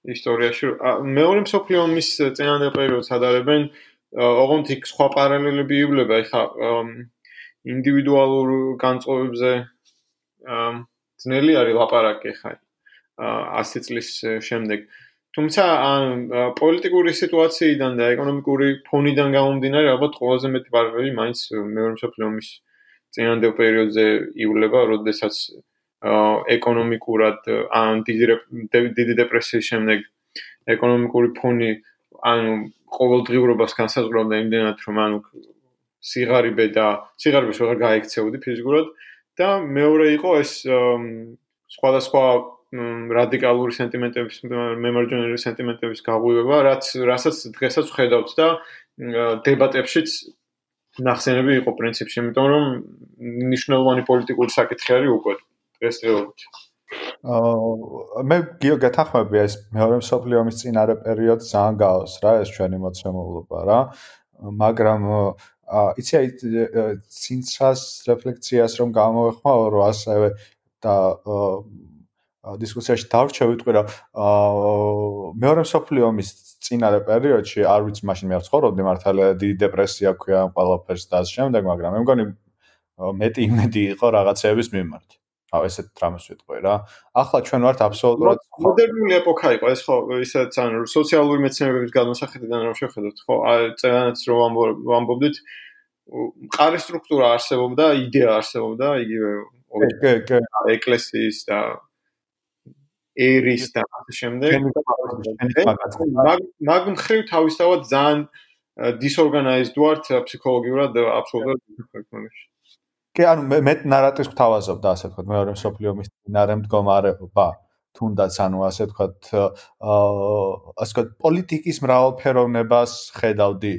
ისტორიაში. მეორე მსოფლიო ომის წინანდელ პერიოდს ადარებენ ოღონდ იქ სხვა პარალელები ივლება ეხა ინდივიდუალურ განწყობებზე ძნელი არის ლაპარაკი ეხა 100 წლის შემდეგ. თუმცა პოლიტიკური სიტუაციიდან და ეკონომიკური ფონიდან გამომდინარე ალბათ ყველაზე მეტი ბარბები მაინც მეორე მსოფლიო ომის წინანდელ პერიოდზე ივლება, როდესაც ეკონომიკურად ან დიდი დეპრესიის შემდეგ ეკონომიკური ფონი ანუ ყოველდღიურობას განსაზღვრავდა იმდენად რომ ანუ სიგარიბე და სიგარიბეს ვეღარ გაიქცეოდი ფიზიკურად და მეორე იყო ეს სხვადასხვა რადიკალური სენტიმენტების მემარჯვენე სენტიმენტების გაღვივება რაც რასაც დღესაც ხედავთ და დებატებშიც ნახსენები იყო პრინციპში იმიტომ რომ ნიშნულოვანი პოლიტიკური საკითხი არის უკვე დღესდღეობით. აა მე გიო გეთახმები ეს მეორე მსოფლიო ომის წინარე პერიოდი ძალიან გაოს რა ეს ჩვენი მოცემულობა რა. მაგრამ აა იცი აი ცინცას რეფლექციას რომ გამოვეხმაო რომ ასევე და დისკუსიაში დავრჩე ვიტყვი რომ აა მეორე მსოფლიო ომის წინარე პერიოდში არ ვიცი მაშინ მე ვცხოვრობდი მართალია დიდი დეპრესია ქვია ყველაფერს და ამ შემდეგ მაგრამ მე მგონი მეტი იმედი იყო რაღაცეების მიმართ ესეთ დრამას ვიტყვი რა. ახლა ჩვენ ვართ აბსოლუტურად მოდერნული ეპოქა იყო ეს ხო ისეთ ან სოციალური მეცნიერების განმოსახედიდან რომ შევხედოთ ხო? წერანაც რომ ვამბობდით მყარი სტრუქტურა არსებობდა, იდეა არსებობდა, იგივე ეკლესიის და ერის და ამ შემდეგ. მაგ მხრივ თავისთავად ძალიან დისორგანიზდ ვართ ფსიქოლოგიურად აბსოლუტურად ფაქტობრივად კი ანუ მე მე ნარატივს გთავაზობ და ასე ვთქვათ მეორე მსოფლიო ომის წინარე მდგომარეობა თუნდაც ანუ ასე ვთქვათ აა ასე ვთქვათ პოლიტიკის მრავალფეროვნებას ხედავდი.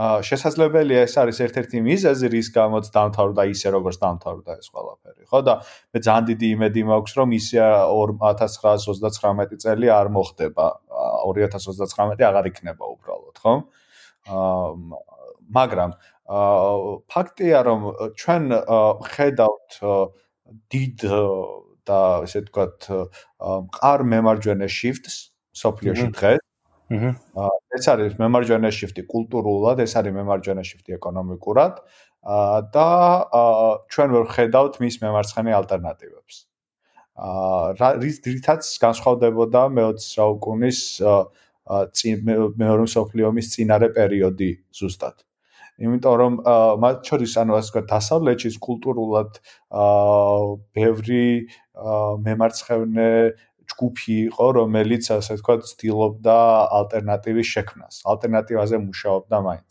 აა შესაძლებელია ეს არის ერთ-ერთი მიზეზი რის გამოც დამთავრდა ისე როგორც დამთავრდა ეს ყველაფერი ხო? და მე ძალიან დიდი იმედი მაქვს რომ ისე 2939 წელი არ მოხდება. 2039 აღარ იქნება უბრალოდ ხო აა მაგრამ ფაქტია რომ ჩვენ ხედავთ დიდ და ესე ვთქვათ მყარ მემარჯვენე shift-ს სოფლიოში დღეს. აჰა. ეს არის მემარჯვენე shift-ი კულტურულად, ეს არის მემარჯვენე shift-ი ეკონომიკურად და ჩვენ ვერ ხედავთ მის მემარცხენე ალტერნატივებს. აა რის რითაც განსხვავდებოდა მე-20 საუკუნის მეორე მსოფლიო ომის წინარე პერიოდი ზუსტად. იმიტომ რომ მათ შორის ანუ ასე ვთქვათ დასავლეთში კულტურულად აა ბევრი მემარცხენე ჯგუფი იყო რომელიც ასე ვთქვათ ცდილობდა ალტერნატივის შექმნას. ალტერნატივაზე მუშაობდა მაინც.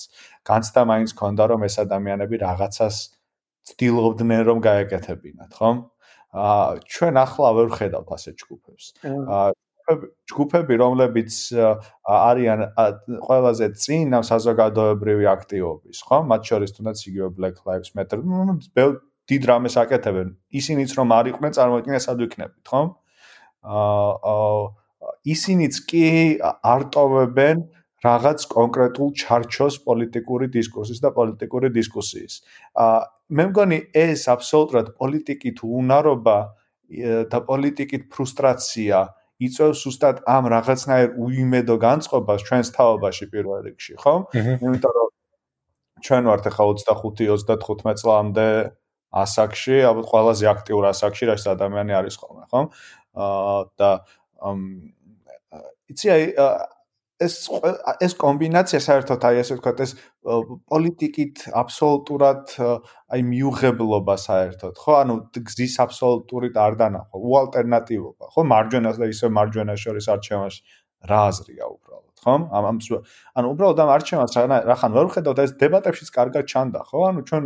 განცდა მაინც ქონდა რომ ეს ადამიანები რაღაცას ცდილობდნენ რომ გაეკეთებინათ ხო აა ჩვენ ახლა ვერ ხედავთ ასე ჯგუფებს. აა ჯგუფები, რომლებიც არიან ყველაზე წინ ამ საზოგადოებრივი აქტივობის, ხო? მათ შორის თუნდაც იგივე Black Lives Matter, ну, დიდ რამეს აკეთებენ. ისინიც რომ არ იყვნენ, წარმოიდგინე სად ვიქნებით, ხო? აა ისინიც კი არტოვებენ რაღაც კონკრეტულ ჩარჩოს პოლიტიკური დისკურსის და პოლიტიკური დისკუსიის. აა მე მგონი ეს აბსოლუტურად პოლიტიკით უნარობა და პოლიტიკით ფრუსტრაცია იწევს უბრალოდ ამ რაღაცნაირ უიმედო განწყობას ჩვენს თაობაში პირველ რიგში, ხო? იმიტომ რომ ჩვენ ვართ ახლა 25-35 წლამდე ასაკში, ალბათ ყველაზე აქტიურ ასაკში, რაც ადამიანი არის ხოლმე, ხო? აა და იცი აი ეს ეს კომბინაცია საერთოდ აი ასე ვთქვათ ეს პოლიტიკით აბსოლუტურად აი მიუღებლობა საერთოდ ხო? ანუ გზის აბსოლუტურით არ დანახო უალტერნატივობა ხო? მარჯვენას და ისე მარჯვენას შორის არჩევანს რა აზრია უბრალოდ ხო? ამ ამ ანუ უბრალოდ ამ არჩევანს რახან ვერ ვხედავთ ეს დებატებშიც კარგად ჩანდა ხო? ანუ ჩვენ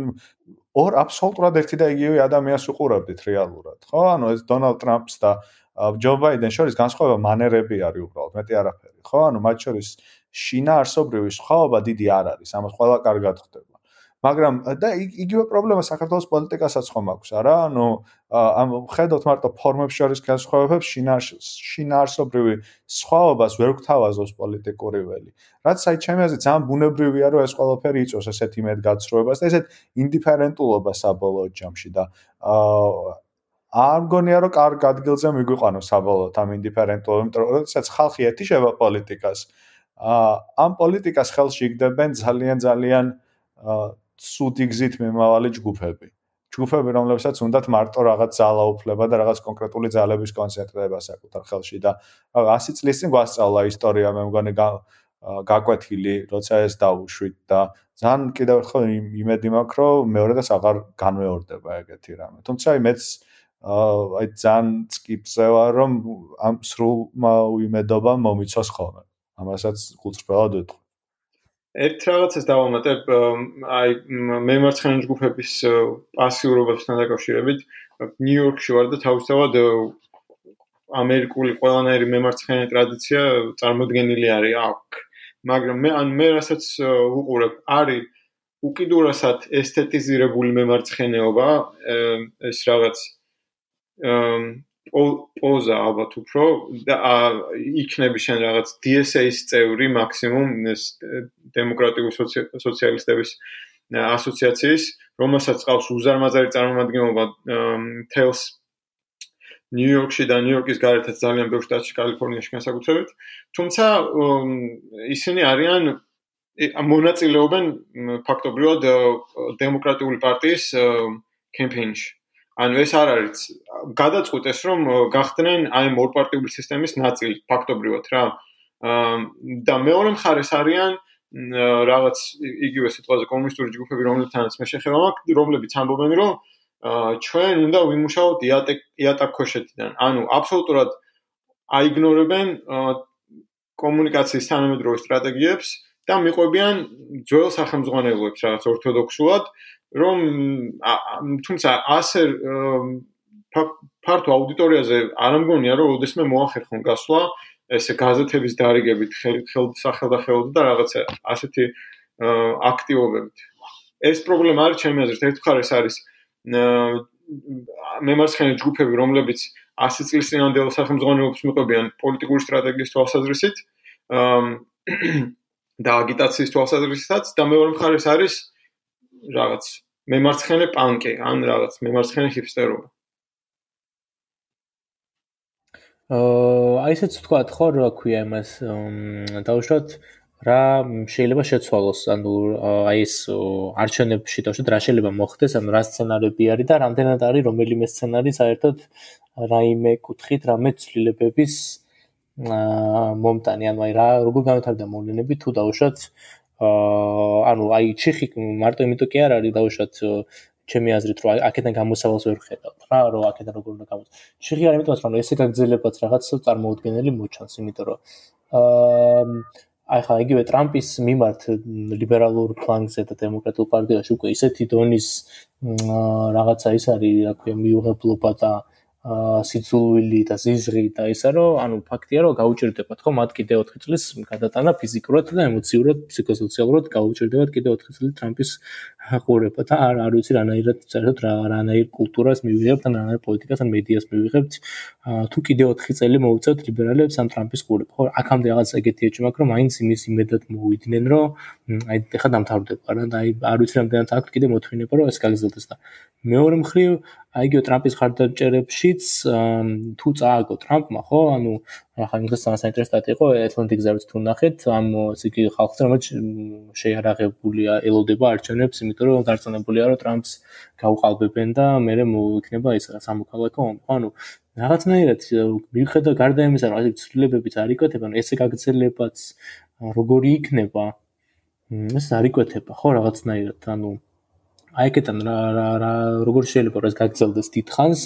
ორ აბსოლუტურად ერთი და იგივე ადამიანს უყურებდით რეალურად ხო? ანუ ეს დონალდ ტრამპს და ჯო ბაიდენ შორის განსხვავება მანერები არის უბრალოდ მეტი არაფერი ხო? ანუ მათ შორის შინა არსობრივი სხვაობა დიდი არ არის ამას ყველა კარგად ხვდება მაგრამ და იგივე პრობლემა საქართველოს პოლიტიკასაც ხომ აქვს არა? ანუ ამ ხედავთ მარტო ფორმებს შორის განსხვავებებს შინა შინა არსობრივი სხვაობას ვერ გთავაზობს პოლიტიკური ველი. რაც აი ჩემი აზრით ძალიან ბუნებრივია რომ ეს ყველაფერი იწვევს ესეთ იმედ გაცრუებას და ესეთ ინდიფერენტულობას საბოლოო ჯამში და აა არ მგონია რომ კარგ ადგილზე მიგვიყვანოს საბოლოოდ ამ ინდიფერენტულობამ, იმიტომ რომ როდესაც ხალხი ეთიშება პოლიტიკას, ამ პოლიტიკას ხელში იგდებენ ძალიან ძალიან აა ცუდი გზით მიმავალი ჯგუფები. ჯგუფები, რომლებსაც უნდათ მარტო რაღაც ძალაუფლება და რაღაც კონკრეტული ძალების კონცენტრება საკუთარ ხელში და 100 წლის წინ გვასწავლა ისტორია, მე მგონი გაკვეთილი, როცა ეს დაუშვით და ძალიან კიდევ ერთხელ იმედი მაქვს, რომ მეორედაც აღარ განმეორდება ეგეთი რამე. თუმცა აი მეც აი ძალიან წკიპზე ვარ, რომ ამ სრულმა უიმედობა მომიცოს ხოლმე. ამასაც გულწრფელად ვეთქვი. ერთ რაღაცას დავამატებ, აი მემარცხენე ჯგუფების პასიურობებთან დაკავშირებით, ნიუ-იორკში ვარ და თავისთავად ამერიკული ყველანაირი მემარცხენე ტრადიცია წარმოდგენილი არის აქ. მაგრამ მე ან მე რასაც უყურებ, არის უკიდურესად ესთეტიზირებული მემარცხენეობა, ეს რაღაც პოზა ალბათ უფრო და იქნები შენ რაღაც DSA-ის წევრი მაქსიმუმ ეს დემოკრატიული სოციალისტების ასოციაციის, რომელსაც ყავს უზარმაზარი წარმომადგენლობა თელს ნიუ-იორკში და ნიუ-იორკის გარეთაც ძალიან ბევრ შტატში, კალიფორნიაში განსაკუთრებით. თუმცა ისინი არიან მონაწილეობენ ფაქტობრივად დემოკრატიული პარტიის კემპეინში. ანუ ეს არ არის გადაწყვეტეს რომ გახდნენ აი მორპარტიული სისტემის ნაწილი ფაქტობრივად რა. და მეორე მხარეს არიან რაღაც იგივე სიტყვაზე კომუნისტური ჯგუფები რომლებთანაც მე შეხება მაქვს რომლებიც ამბობენ რომ ჩვენ უნდა ვიმუშაოთ იატაკქოშეთიდან ანუ აბსოლუტურად აიგნორებენ კომუნიკაციის თანამედროვე სტრატეგიებს და მიყვებიან ძველ სახელმძღვანელოებს რაღაც ორთოდოქსულად რომ თუმცა ასე ფართო აუდიტორიაზე არ ამგონია რომ ოდესმე მოახერხონ გასვლა ესე გაზეთების დარიგებით ხელსახელდახელოდ და რაღაც ასეთი აქტივობებით. ეს პრობლემა არის ჩემი აზრით. ერთ მხარეს არის მემარცხენე ჯგუფები რომლებიც 100 წლის წინანდელ სახელმძღვანელოებს მიყვებიან პოლიტიკური სტრატეგიის თვალსაზრისით და აგიტაციის თვალსაზრისითაც და მეორე მხარეს არის რაღაც მემარცხენე პანკი ან რაღაც მემარცხენე ჰიპსტერობა. აი ესეც თქვა ხო რა ქვია იმას დაუშვათ რა შეიძლება შეცვალოს ანუ აი ეს არჩევნებში დაუშვათ რა შეიძლება მოხდეს ანუ რა სცენარები არის და რამდენად არის რომელიმე სცენარი საერთოდ რაიმე კუთხით რამე ცვლილებების აა მომტანი ანუ აი რა როგორ განვითარდა მოვლენები თუ დაუშვათ აა ანუ აი ჩიხი მარტო იმიტომ კი არ არის დაუშვათ ჩემი აზრით რომ აქედან გამოსავალს ვერ ხედავთ რა რომ აქედან როგორ უნდა გამოს. ჩიხი არ იმიტომ რომ ესე გაგძელებათ რაღაც წარმოუდგენელი მოჩანს იმიტომ რომ აა აი ხა იგივე ტრამპის მიმართ ლიბერალურ ფლანგზე და დემოკრატიულ პარტიაში უკვე ისეთი დონის რაღაცა ის არის რა ქვია მიუღებლობა და აა სიცულვილი და ზიზღი და ისა რომ ანუ ფაქტია რომ გაუჭirdებათ ხო მათ კიდე 4 წლის გადატანა ფიზიკურად და ემოციურად ფსიქოსოციალურად გაუჭirdებათ კიდე 4 წლის ტრამპის ყურება და არ არ ვიცი რანაირად საერთოდ რა რანაირ კულტურას მივიღებთ ან რანაირ პოლიტიკას ან მედიას მივიღებთ. თუ კიდე 4 წელი მოუწევთ ლიბერალებს ან ტრამპის ყურება ხო აქამდე რაღაც ეგეთი მაქვს რომ მაინც იმის იმედად მოვიდნენ რომ აი ეხა დამთავრდება რა და აი არ ვიცი რამდენად აქვს კიდე მოთმინება რომ ეს გაგზელდეს და მეორე მხრივ აი გიო ტრამპის ხარდაჭერებშიც თუ წააგო ტრამპმა ხო? ანუ ახლა იმას ძალიან საინტერესო სტატია იყო ეთლანტიკ ზერვით თუ ნახეთ ამ ისეთი ხალხს რომელიც შეარაღებულია ელოდება არჩევნებს იმიტომ რომ დარწმუნებულია რომ ტრამპს გაუყალბებენ და მე მოიქნება ის სამოქალაქო ომი ხო? ანუ რაღაცნაირად მიხედა გარდა იმისა რომ ეს ცვლილებებიც არ იკვეთება ანუ ესე გაგრძელებაც როგორი იქნება ეს არ იკვეთება ხო? რაღაცნაირად ანუ აი კეთან რა რა რა როგორ შეიძლება რომ ეს გაგრძელდეს დიდხანს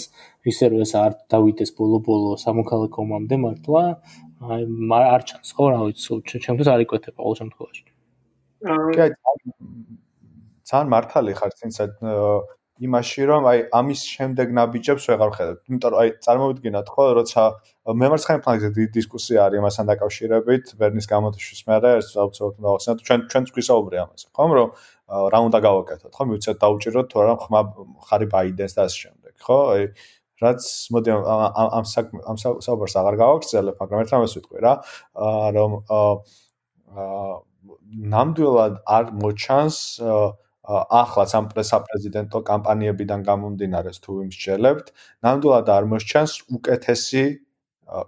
ისე რომ ეს არ დავიდეს ბოლო-ბოლო სამოქალაქო ომამდე მართლა აი არ ჩანს ხო რა ვიცი ჩემთვის არ იკვეთება ყოველ შემთხვევაში. ძალიან მართალი ხარ თინცა იმაში რომ აი ამის შემდეგ ნაბიჯებს ვეღარ ხედავ იმიტომ რომ აი წარმოვიდგინოთ ხო როცა მემარცხენე ფლანგზე დიდი დისკუსია არის მასთან დაკავშირებით ბერნის გამოთვლის მერე ეს აუცილებლად უნდა ახსენოთ ჩვენ ჩვენ თქვისაუბრე ამაზე ხო რომ რა უნდა გავაკეთოთ? ხო მივცეთ დაუჭიროთ თუ არა ხმა ხარი ბაიდენს და ასე შემდეგ ხო? აი რაც მოდი ამ ამ ამ საუბარს აღარ გავაგრძელებ მაგრამ ერთ რამეს ვიტყვი რა. რომ აა ნამდვილად არ მოჩანს ახლაც ამ პრესაპრეზიდენტო კამპანიებიდან გამომდინარეს თუ იმსჯელებთ ნამდვილად არ მოსჩანს უკეთესი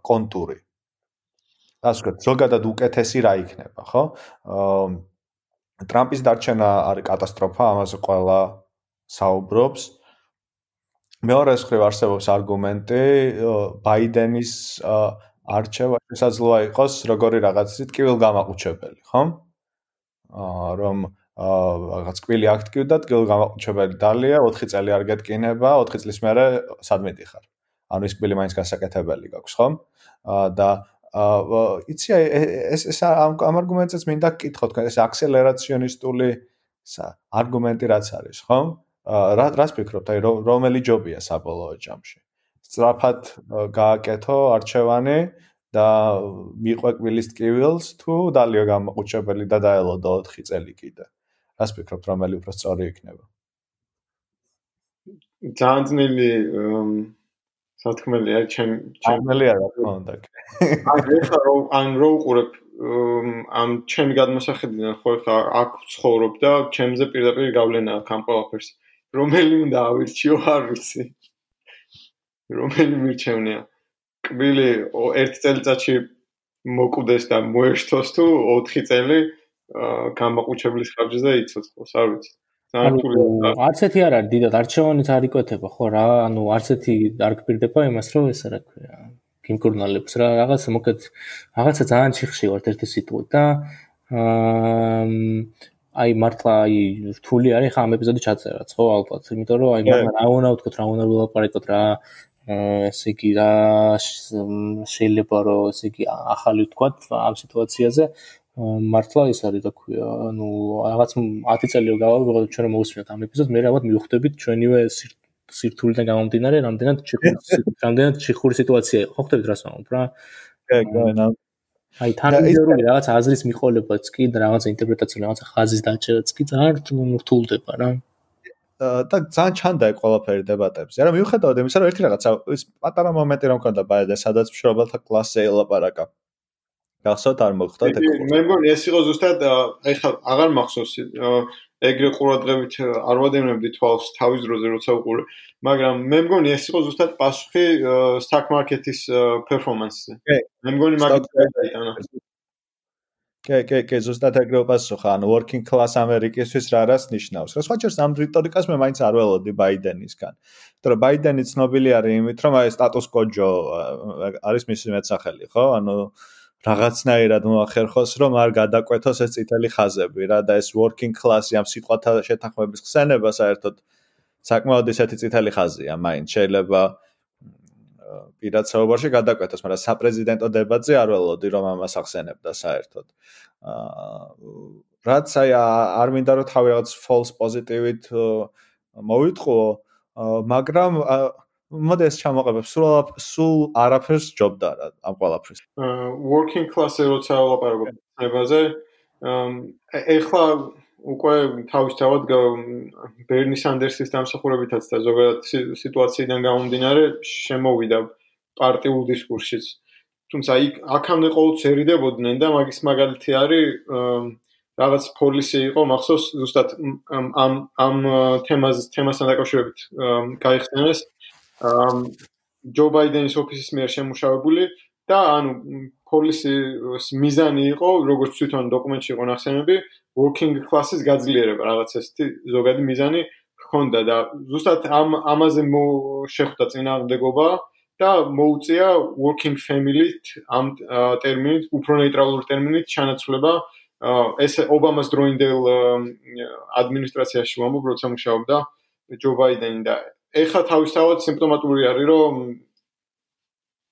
კონტური. ასე ვქოთ ზოგადად უკეთესი რა იქნება ხო? აა ტრამპის დარჩენა არის კატასტროფა, ამაზე ყველა საუბრობს. მეორე მხრივ არსებობს არგუმენტი ბაიდენის არჩევა შესაძლოა იყოს როგორი რაღაცით კივილგამაყუჩებელი, ხო? აა რომ აა რაღაც კვილი აქტივდა, კივილგამაყუჩებელი დალია, 4 წელი არ გეტკინება, 4 წლის მერე სადმე დიხარ. ანუ ის კვილი მაინც გასაკეთებელი გაქვს, ხო? აა და აა იცი ეს ეს ამ არგუმენტებს მინდა გკითხო თქვენ ეს აქსელერაციონისტული არგუმენტი რაც არის, ხო? რა რას ფიქრობთ, აი რომელი ჯობია საბოლოო ჯამში? სწრაფად გააკეთო არჩევანი და მიყვე კვილის ტკივილს თუ დალიო გამოყუჩებელი და დაელოდო 4 წელი კიდე. რას ფიქრობთ, რომელი უფრო სწორი იქნება? ძალიან ძნელი სათქმელია ჩემ ჩემელია რა თქმა უნდა. აი ეხლა რომ ან რო უყურებ ამ ჩემი გადმოსახედიდან ხო ხა აქ ცხოვრობ და ჩემზე პირდაპირ გავლენა აქვს ამ ყველაფერს. რომელი უნდა ავირჩიო არ ვიცი. რომელი მირჩევნია? კბილი ერთ წელიწადში მოკვდეს და მოეშთოს თუ 4 წელი გამოყუჩებლის ხარჯზე იცოცხლოს, არ ვიცი. არც ერთი არ არის დიდად. არჩევანიც არ იკვეთება ხო? რა ანუ არც ერთი არ გპირდება იმას რომ ეს რა ქვია გიმკურნალებს რა რაღაც მოკეთ რაღაცა ძალიან ჩიხში ვარ ერთი სიტუა და აი მართლა აი რთული არის ხა ამ ეპიზოდი ჩაწერაც ხო ალბათ. იმიტომ რომ აი მართლა რა უნდა ვთქოთ რა უნდა ვილაპარაკოთ რა ესე იგი რა შეიძლება რომ ესე იგი ახალი ვთქვათ ამ სიტუაციაზე მართლა ის არის რა ქვია, ანუ რაღაც 10 წელი რო გავალ, ვიღოთ ჩვენ რომ მოусმინოთ ამ ეპიზოდს, მე რაღაც მივხვდებით ჩვენივე სირთულიდან გამომდინარე, რამდენად რამდენად ჩიხური სიტუაცია იყო. ხო ხვდებით რას ვამბობ რა? აი თანმიმდევრული რაღაც აზრის მიყოლებაც კი და რაღაც ინტერპრეტაციული რაღაც ხაზის დაჭერაც კი ძალიან რთულდება რა. და ძალიან ჩანდა ეს ყველაფერი დებატებში. არა მიუხედავად იმისა, რომ ერთი რაღაცა ის პატარა მომენტი რომ მქონდა ბაედა, სადაც მშრობელთა კლასზე ელაპარაკა. გახსოვთ არ მოხდათ ეგ მე მგონი ეს იყო ზუსტად ეხლა აღარ მახსოვს ეგრე ყურადღებით არ ვადევნებდი თვალს თავის დროზე როცა უყურე. მაგრამ მე მგონი ეს იყო ზუსტად პასუხი stock market-ის performance-ზე. მე მგონი მაგით ანა კე კე კე ზუსტად ეგრე პასუხა. ანუ working class ამერიკისთვის რა რას ნიშნავს? რა სხვა ჩერს ამ რიტორიკას მე მაინც არ ველოდი ბაიდენისგან იმიტომ რომ ბაიდენი ცნობილი არის იმით რომ აი status quo არის მისი მეტსახელი ხო? ანუ რაღაცნაირად მოახერხოს, რომ არ გადაკვეთოს ეს წითელი ხაზები რა და ეს working class-ი ამ სიტყვათა შეთანხმების ხსენება საერთოდ საკმაოდ ისეთი წითელი ხაზია, მაინც შეიძლება პირადსაუბარში გადაკვეთოს, მაგრამ საპრეზიდენტო დებატზე არ ველოდი რომ ამას ახსენებდა საერთოდ. აა რაც აი არ მინდა რომ თავი რაღაც false positive-ით მოვიტყო, მაგრამ მოდეს ჩამოყებებს სულ სულ არაფერს ჯობდა რა ამ ყველაფრის. working class-ზე როცა ვლაპარაკობ ნებაზე, ეხლა უკვე თავისთავად ბერნი სანდერსის დამსახურებითაც და ზოგადად სიტუაციიდან გამომდინარე შემოვიდა პარტიულ დისკურსშიც. თუმცა იქ აქამდე ყოველთვის ერიდებოდნენ და მაგის მაგალითი არის რაღაც პოლისი იყო მახსოვს ზუსტად ამ ამ თემას თემასთან დაკავშირებით გაიხსენეს ჯო ბაიდენის ოფისის მიერ შემუშავებული და ანუ პოლისის მიზანი იყო, როგორც თვითონ დოკუმენტში იყო ნახსენები, working class-ის გაძლიერება, რაღაც ესეთი ზოგადი მიზანი ჰქონდა და ზუსტად ამ ამაზე შეხვდა წინააღმდეგობა და მოუწია working family-თ ამ ტერმინით, უფრო ნეიტრალური ტერმინით ჩანაცვლება ეს ობამას დროინდელ ადმინისტრაციაში ვამბობ, როცა მუშაობდა ჯო ბაიდენი და ეხლა თავისთავად სიმპტომატური არის რომ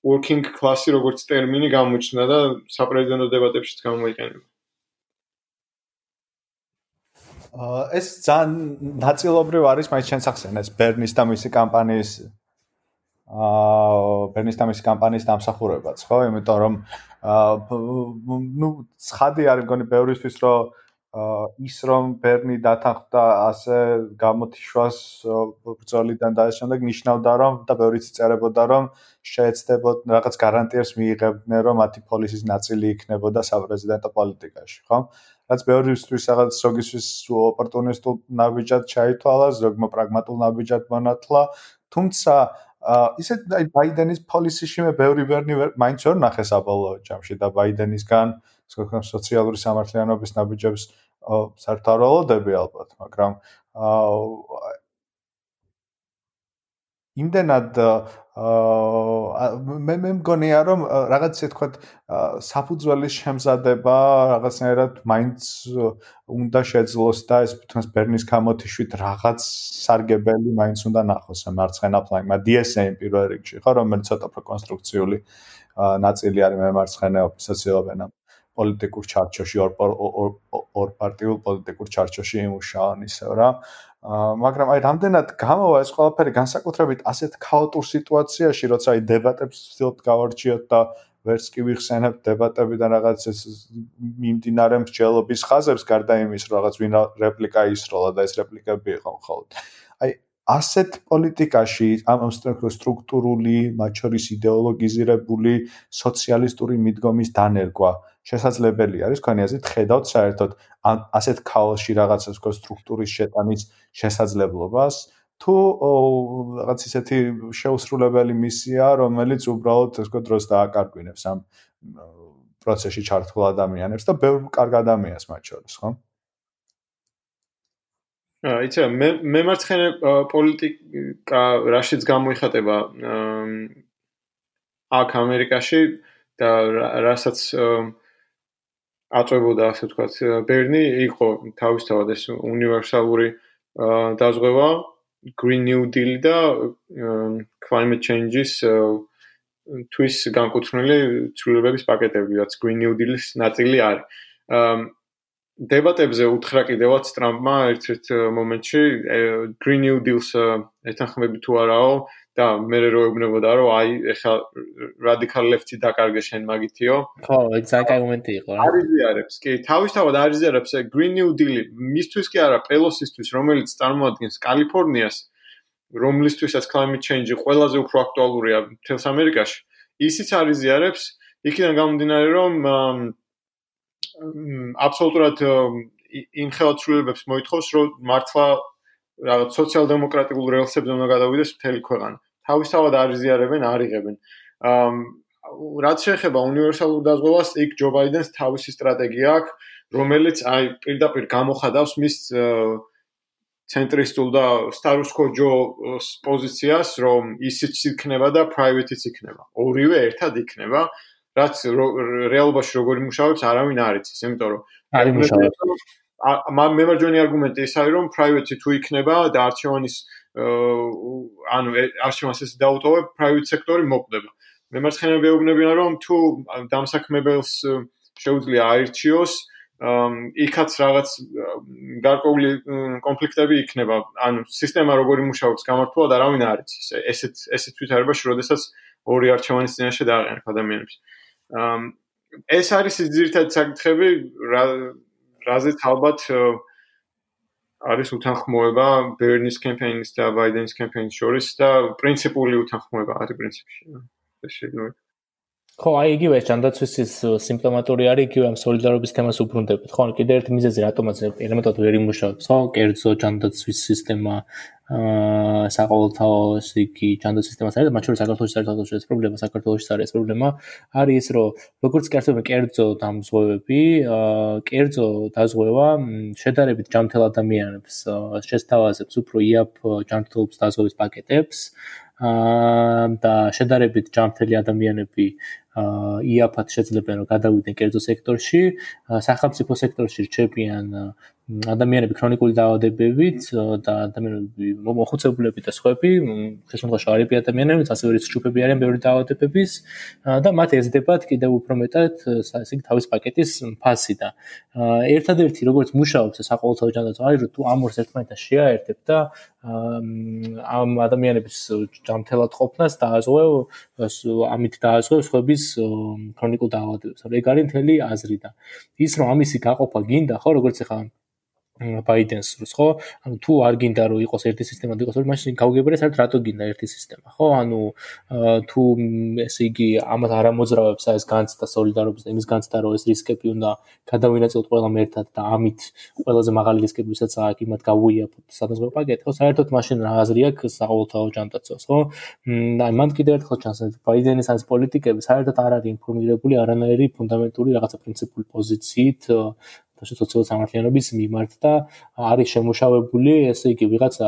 working class-ი როგორც ტერმინი გამოჩნდა და საპრეზიდენტო დებატებშიც გამოიყენება. აა ეს ძალიან ნაწილობრივ არის მაინც შენ სახსენეს ბერნის და მისი კამპანიის აა ბერნის და მისი კამპანიის დამსახურებაც, ხო? იმიტომ რომ აა ნუ ცხადი არის მგონი ბევრისთვის რომ ის რომ ბერნი დათანხმდა ასე გამოთიშვას ბრძოლიდან და ამ შემდეგ ნიშნავდა რომ და ბევრიც წერებოდა რომ შეეცდებოდ რაღაც გარანტიებს მიიღებდნენ რომ მათი პოლისის ნაწილი იქნებოდა საპრეზიდენტო პოლიტიკაში ხო რაც ბევრისთვის რაღაც ზოგისთვის ოპორტუნისტულ ნაბიჯად ჩაითვალა ზოგმა პრაგმატულ ნაბიჯად მონათლა. თუმცა ისე აი ბაიდენის პოლისიში მე ბევრი ბერნი მაინც ვერ ნახე საბოლოო ჯამში და ბაიდენისგან თქვენ სოციალური სამართლიანობის ნაბიჯებს საერთოდ ველოდები ალბათ, მაგრამ იმდენად მე მე მგონია რომ რაღაც ისე თქვა საფუძველის შემზადება რაღაცნაირად მაინც უნდა შეძლოს და ეს თუნდაც ბერნის გამოთიშვით რაღაც სარგებელი მაინც უნდა ნახოს ამ მარცხენა ფლანგმა DSM პირველ რიგში ხო რომელიც ცოტა უფრო კონსტრუქციული ნაწილი არის მე მარცხენა ოფისაციობენ ამ პოლიტიკურ ჩარჩოში ორ ორ პარტიულ პოლიტიკურ ჩარჩოში იმუშაონ ისევ რა მაგრამ აი რამდენად გამოვა ეს ყველაფერი განსაკუთრებით ასეთ ქაოტურ სიტუაციაში როცა აი დებატებს ვცდილობთ გავარჩიოთ და ვერც კი ვიხსენებ დებატებიდან რაღაც ეს მიმდინარე მსჯელობის ხაზებს გარდა იმის რომ რაღაც ვინ რეპლიკა ისროლა და ეს რეპლიკები იყო მხოლოდ. აი ასეთ პოლიტიკაში ამ სტრუქტურული, მათ შორის იდეოლოგიზირებული სოციალისტური მიდგომის დანერგვა შესაძლებელი არის ქონი აზრით ხედავთ საერთოდ ასეთ ქაოსში რაღაცას ქო სტრუქტურის შეტანის შესაძლებლობას თუ რაღაც ისეთი შეუსრულებელი მისია რომელიც უბრალოდ ეს ქო დროს დააკარგვინებს ამ პროცესში ჩართულ ადამიანებს და ბევრ კარგ ადამიანს მათ შორის ხო? აა იცი მე მე მარცხენე პოლიტიკა რაშიც გამოიხატება აქ ამერიკაში და რასაც აწვებოდა ასე ვთქვათ ბერნი იყო თავისთავად ეს უნივერსალური დაზღვევა green new deal და climate changes თვის განკუთვნილი ცვლილებების პაკეტები რაც green new deal-ის ნაწილი არის. დებატებზე უთხრა კიდევაც ტრამპმა ერთ-ერთ მომენტში Green New Deal-ს ეთანხმები თუ არაო და მე რო ეუბნებოდა რომ აი ეხლა radical left-ი დაკარგე შენ მაგითიო. ხო, ეს ძალიან მომენტი იყო რა. არიზიარებს, კი, თავისთავად არიზიარებს Green New Deal-ი მისთვის კი არა, პელოსისთვის, რომელიც წარმოადგენს კალიფორნიას, რომლისთვისაც climate change-ი ყველაზე უფრო აქტუალურია მთელს ამერიკაში. ისიც არიზიარებს იქიდან გამომდინარე რომ აბსოლუტურად იმ ხელშეუხებლებს მოითხოვს, რომ მართლა რაღაც სოციალ-დემოკრატიულ რელსებზე უნდა გადავიდეს მთელი ქვეყანა. თავისთავად არიზიარებენ, არიღებენ. ამ რაც შეეხება უნივერსალურ დაზღვევას, იქ ჯო ბაიდენს თავისი სტრატეგია აქვს, რომელიც აი პირდაპირ გამოხადავს მის ცენტრისტულ და status quo პოზიციას, რომ ისიც იქნება და private-იც იქნება. ორივე ერთად იქნება. რაც რეალობაში როგორი მუშაობს, არავინ არ იცის, იმიტომ რომ არის მუშაობს. მე მარჯვენი არგუმენტი ის არის, რომ private თუ იქნება და არჩევანის ანუ არჩევანს ეს დაუტოვებ, private სექტორი მოკვდება. მე მარცხენა ვეუბნებიან, რომ თუ დამსაქმებელს შეუძლია აირჩიოს, იქაც რაღაც გარკვეული კონფლიქტები იქნება. ანუ სისტემა როგორი მუშაობს გამართულად არავინ არ იცის. ესეთ ესეთ თვითარებაში, როდესაც ორი არჩევანის წინაშე დააყენებ ადამიანებს. ეს არის ის ძირითადი საკითხები, რა რაზეც ალბათ არის უთანხმოება ბერნის კემპეინის და ბაიდენის კემპეინის შორის და პრინციპული უთანხმოება არის პრინციპში. ეს შეიძლება ხო, აი იგივე ჯანდაცვის სიმპტომატური არის იგივე ამ სოლიდარობის თემას უბრუნდებით. ხო, კიდევ ერთი მიზეზი რატომაც ელემენტად ვერ იმუშავებს, ხო, კერძო ჯანდაცვის სისტემა აა საყოველთაო იგი ჯანდაცვის სისტემას არის მათ შორის საქართველოს საერთაშორისო ეს პრობლემა საქართველოს არის პრობლემა არის ის რომ როგორც კერძო კერძო დამზღვევები აა კერძო დაზღვევა შედარებით ჯანმრთელ ადამიანებს შესთავაზებს უფრო იაფ ჯანმრთელობის დაზღვევის პაკეტებს აა და შედარებით ჯანმრთელი ადამიანები იაფად შეძლებენ რომ გადავიდნენ კერძო სექტორში, სახელმწიფო სექტორში რჩებიან ადამიანები ქრონიკული დაავადებებით და ადამიანები მოხუცებულები და სხვები, ეს მომხდარ შარიპი ადამიანები, ასევე რიცხვი ჯგუფები არიან ბევრი დაავადებების. და მათ ეძებათ კიდევ უფრო მეტად ასე იგი თავის პაკეტის ფასი და ერთადერთი როგორც მუშაობს ეს საყოველთაო ჯანდაცვა არის რომ თუ ამ ორს ერთმანეთთან შეაერთებ და ამ ადამიანების ჯანმრთელად ყოფნას დააზღვევ ამით დააზღვევ სხვების ქრონიკულ დაავადებებს. ეგ არის მთელი აზრი და ის რომ ამისი გაყოფა გინდა ხო როგორც ახლა ბაიდენს როს ხო? ანუ თუ არ გინდა რომ იყოს ერთი სისტემა და იყოს ორი, მაშინ გავგებერე საერთოდ რატო გინდა ერთი სისტემა, ხო? ანუ თუ ესე იგი ამათ არ ამოძრავებს ეს განცდა სოლიდარობის და იმის განცდა რომ ეს რისკები უნდა გადავინაწილოთ ყველამ ერთად და ამით ყველაზე მაღალი რისკები ვისაც აქვს იმათ გავუიაფოთ სადაზღვევო პაკეტი, ხო? საერთოდ მაშინ რა აზრი აქვს საყოველთაო ჯანმრთელობას, ხო? აი მან კიდევ ერთხელ ჩანს ბაიდენის ეს პოლიტიკები საერთოდ არ არის ინფორმირებული არანაირი ფუნდამენტური რაღაცა პრინციპული პოზიციით სოციალური სამართლიანობის მიმართ და არის შემუშავებული ესე იგი ვიღაცა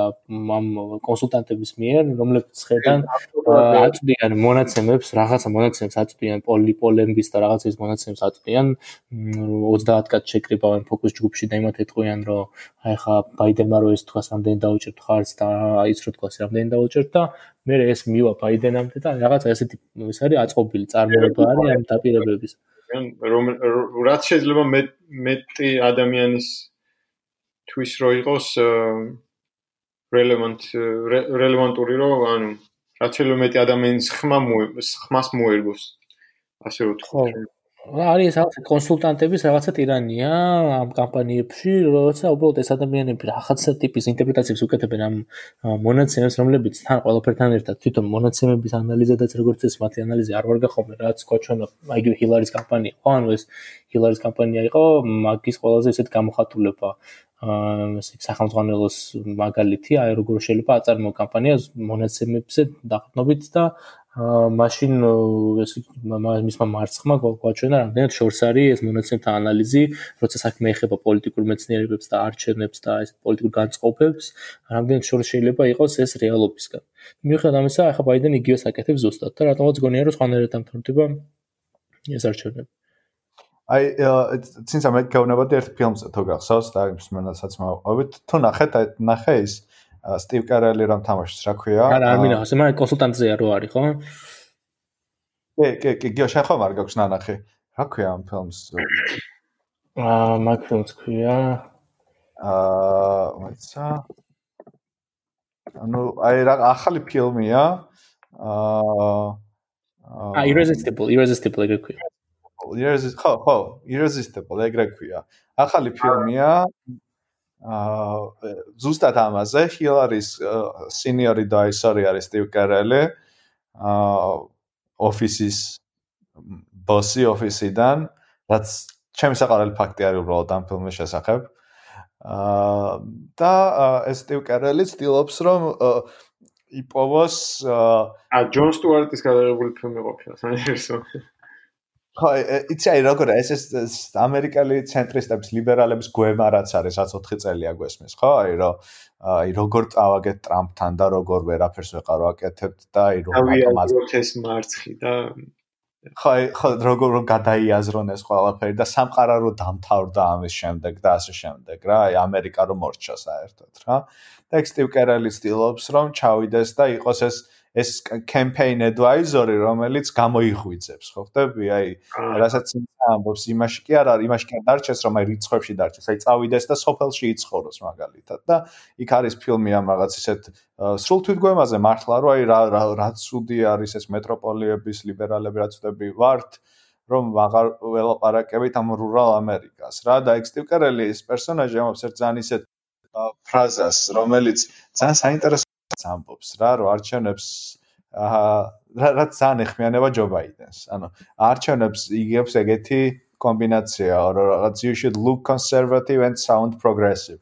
ამ კონსულტანტების მიერ, რომლებიც ხედან აწვდიან მონაცემებს, რაღაცა მონაცემებს აწვდიან პოლიპოლემბის და რაღაცის მონაცემებს აწვდიან 30 კაც შეკრიბავენ ფოკუს ჯგუფში და იმათ ეთქვიან, რომ აი ხა ბაიდენმა რო ეს თქვას რამდენი დაუჭერთ ხარს და ის რო თქვას რამდენი დაუჭერთ და მე ეს მივა ბაიდენამდე და რაღაცა ესეთი ის არის აწყობილი წარმოება არის ამ დაპირებების. რომ რაც შეიძლება მეტი ადამიანის თვის რო იყოს relevant relevantური რო ანუ რაც შეიძლება მეტი ადამიანის ხმა ხმას მოერგოს. ასე ვთქვი არის რაღაც კონსულტანტების რაღაცა ტირანია ამ კამპანიებში, როცა უბრალოდ ეს ადამიანები რაღაცა ტიპის ინტერპრეტაციებს უკეთებენ ამ მონაცემებს, რომლებიც თან ყველაფერთან ერთად თვითონ მონაცემების ანალიზადაც როგორც ეს მათი ანალიზი არ ვარ გახოვნე, რაც კოჩონა აიგივე ჰილარის კამპანია. ანუ ეს ჰილარის კამპანია იყო მაგის ყველაზე ისეთ გამოხატულება აა ესე სახელმწიფოს მაგალითი, აი როგორ შეიძლება აწარმოო კამპანია მონაცემებზე დაყრდნობით და მაშინ ეს მისმა მარცხმა გვაჩვენა რამდენად შორს არის ეს მონაცემთა ანალიზი, როცა საქმე ეხება პოლიტიკურ მეცნიერებებს და არჩევნებს და ეს პოლიტიკურ განწყობებს, რამდენად შორს შეიძლება იყოს ეს რეალობისგან. მიუხედავად ამისა, ახლა ბაიდენი იგივეს აკეთებს ზუსტად და რატომაც გონია რომ სხვანაირად დამთავრდება ეს არჩევნები. აი, წინსა მე გავუნებოდი ერთ ფილმზე თუ გახსოვს და იმის მენასაც მოვყვებით, თუ ნახეთ, ნახე ის სტივ კარელი რომ თამაშობს, რა ქვია? არა, არ მინახავს, მაგრამ კონსულტანტზეა რო არის, ხო? კი, კი, კი, გიო შეხო არ გაქვს ნანახი. რა ქვია ამ ფილმს? აა, მაგ ფილმს ქვია. აა, ვაცა. ანუ აი რა ახალი ფილმია. აა აა irresistible, irresistible ეგრე ქვია. irresistible, ხო, ხო, irresistible ეგრე ქვია. ახალი ფილმია. აა ზუსტად ამაზე ჰილარის სინიორი და ისორი არის სტივ კერელი აა ოფისის ბოსი ოფისიდან რაც ჩემი საყარელი ფაქტი არის უბრალოდ ამ ფილმის შესახებ. აა და ეს სტივ კერელი ცდილობს რომ იპოვოს აა ჯონ სტუარტის გადაღებული ფილმი ყოფილა საერთოდ ხო, იცი აი როგორ ეს ეს ამერიკელი ცენტრისტების ლიბერალების გვემა რაც არის 104 წელია გვესმის, ხო? აი რომ აი როგორ წავაგეთ ტრამპთან და როგორ ვერაფერს ვეყარო აკეთებთ და აი რომ ავტომატურად ეს მარცხი და ხო, ხო როგორ რომ გადაიაზრონ ეს ყველაფერი და სამყარო რო დამთავრდა ამის შემდეგ და ასე შემდეგ რა, აი ამერიკა რომ მორჩა საერთოდ რა. და ექსტივ კერალი ცდილობს რომ ჩავიდეს და იყოს ეს ეს campaign advisor-ი, რომელიც გამოიხვიძებს, ხო ხდები? აი, რასაც ამბობს, იმაში კი არ არის, იმაში კი არ დარჩეს, რომ აი რიცხვებში დარჩეს, აი წავიდეს და სოფელში იცხოვროს მაგალითად. და იქ არის ფილმი ამ რაღაც ისეთ სრულ თვითგვემაზე მართლა, რომ აი რა რა ცუდი არის ეს მეტროპოლიების ლიბერალები, რაც ვთები ვართ რომ აღარ ველაპარაკებით ამ რურალ ამერიკას რა და ექსტივკერელი ეს პერსონაჟი ამობს ერთ ძალიან ისეთ ფრაზას რომელიც ძალიან საინტერესო ამბობს რა რომ არჩევნებს აა რა ძალიან ეხმიანება ჯო ბაიდენს. ანუ არჩევნებს იგებს ეგეთი კომბინაცია რომ რაღაც you should look conservative and sound progressive.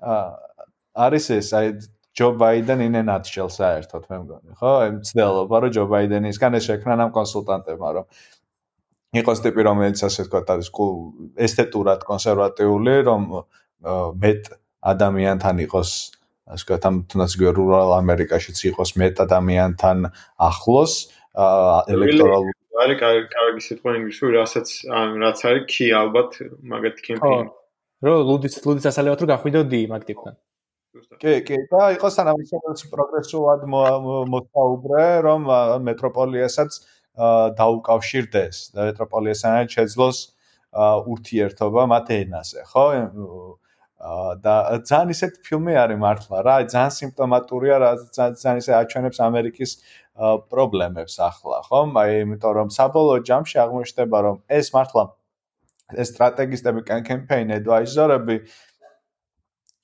აა არის ეს აი ჯო ბაიდენ in a nutshell საერთოდ მე მგონი, ხო? აი მცდელობა რომ ჯო ბაიდენისგან ეს შექმნა ამ კონსულტანტებმა რომ იყოს ტიპი რომელიც ასე თქვა არის ესთეტურად კონსერვატიული რომ მეტ ადამიანთან იყოს ასე ვთქვათ, ამ თუნდაც რურალ ამერიკაშიც იყოს მეტ ადამიანთან ახლოს ელექტორალ არის კარგი სიტყვა ინგლისური, რასაც ან რაც არის key ალბათ მაგათ კემპეინი. რო ლუდიც ლუდიც ასალებად რომ გახვიდოდი მაგ ტიპთან. კი, კი, და იყო სანამ პროგრესულად მოსაუბრე, რომ მეტროპოლიასაც დაუკავშირდეს და მეტროპოლიასთან შეძლოს ურთიერთობა მათ ენაზე, ხო? და ძალიან ისეთ ფილმი არის მართლა რა, ძალიან სიმპტომატურია რა, ძალიან ისე აჩვენებს ამერიკის პრობლემებს ახლა, ხომ? აი, იმიტომ რომ საბოლოო ჯამში აღმოჩნდება, რომ ეს მართლა ეს სტრატეგისტები, კემპეინ ადვაიზორები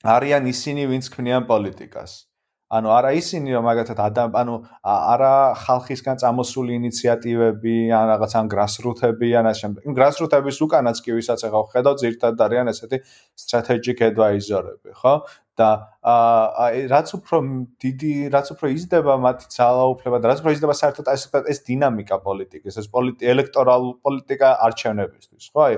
არიან ისინი, ვინც ქმნიან პოლიტიკას. ანუ არა ისინი რომ მაგათად ადამ ანუ არა ხალხისგან წამოსული ინიციატივები ან რაღაც ან გრასრუთები ან ასე შემდეგ. იმ გრასრუთების უკანაც კი ვისაც ახლა ხედავ ძირთად არიან ესეთი strategic advisor-ები, ხო? და აი რაც უფრო დიდი რაც უფრო იზრდება მათი ძალაუფლება და რაც უფრო იზრდება საერთოდ ეს ეს დინამიკა პოლიტიკის ეს პოლიტი ელექტორალურ პოლიტიკა არჩევნებისთვის ხო? აი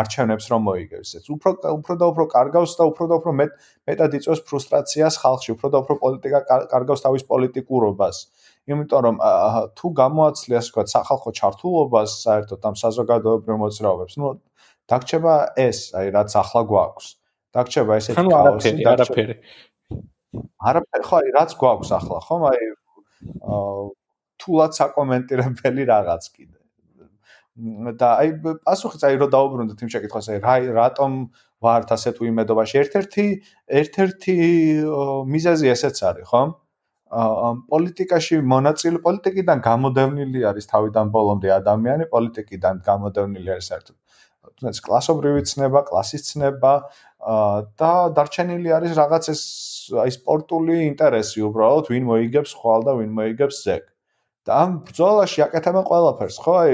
არჩევნებს რომ მოიგებს ეს. უფრო უფრო და უფრო კარგავს და უფრო და უფრო მეტ მეტად იწვევს ფრუსტრაციას ხალხში უფრო და უფრო პოლიტიკა კარგავს თავის პოლიტიკურობას. იმიტომ რომ თუ გამოაცლი ასე ვთქვათ სახალხო ჩართულობას საერთოდ ამ საზოგადოებრივ მოძრაობებს ნუ დაგჭება ეს აი რაც ახლა გვაქვს დაგჭება ესეთი ქაოსი არაფერი არაფერი. ხო აი რაც გვაქვს ახლა ხომ აი თულად საკომენტირებელი რაღაც კიდე. და აი პასუხიც აი რომ დაუბრუნდეთ იმ შეკითხვას აი რა რატომ ვართ ასე თუ იმედობაში ერთ-ერთი ერთ-ერთი მიზეზი ესეც არის ხომ? პოლიტიკაში მონაწილე პოლიტიკიდან გამოდევნილი არის თავიდან ბოლომდე ადამიანი პოლიტიკიდან გამოდევნილი არის საერთოდ თუნდაც კლასობრივი ცნება, კლასის ცნება და დარჩენილი არის რაღაც ეს აი სპორტული ინტერესი უბრალოდ ვინ მოიგებს ხვალ და ვინ მოიგებს ზეგ. და ამ ბრძოლაში აკეთებენ ყველაფერს, ხო? აი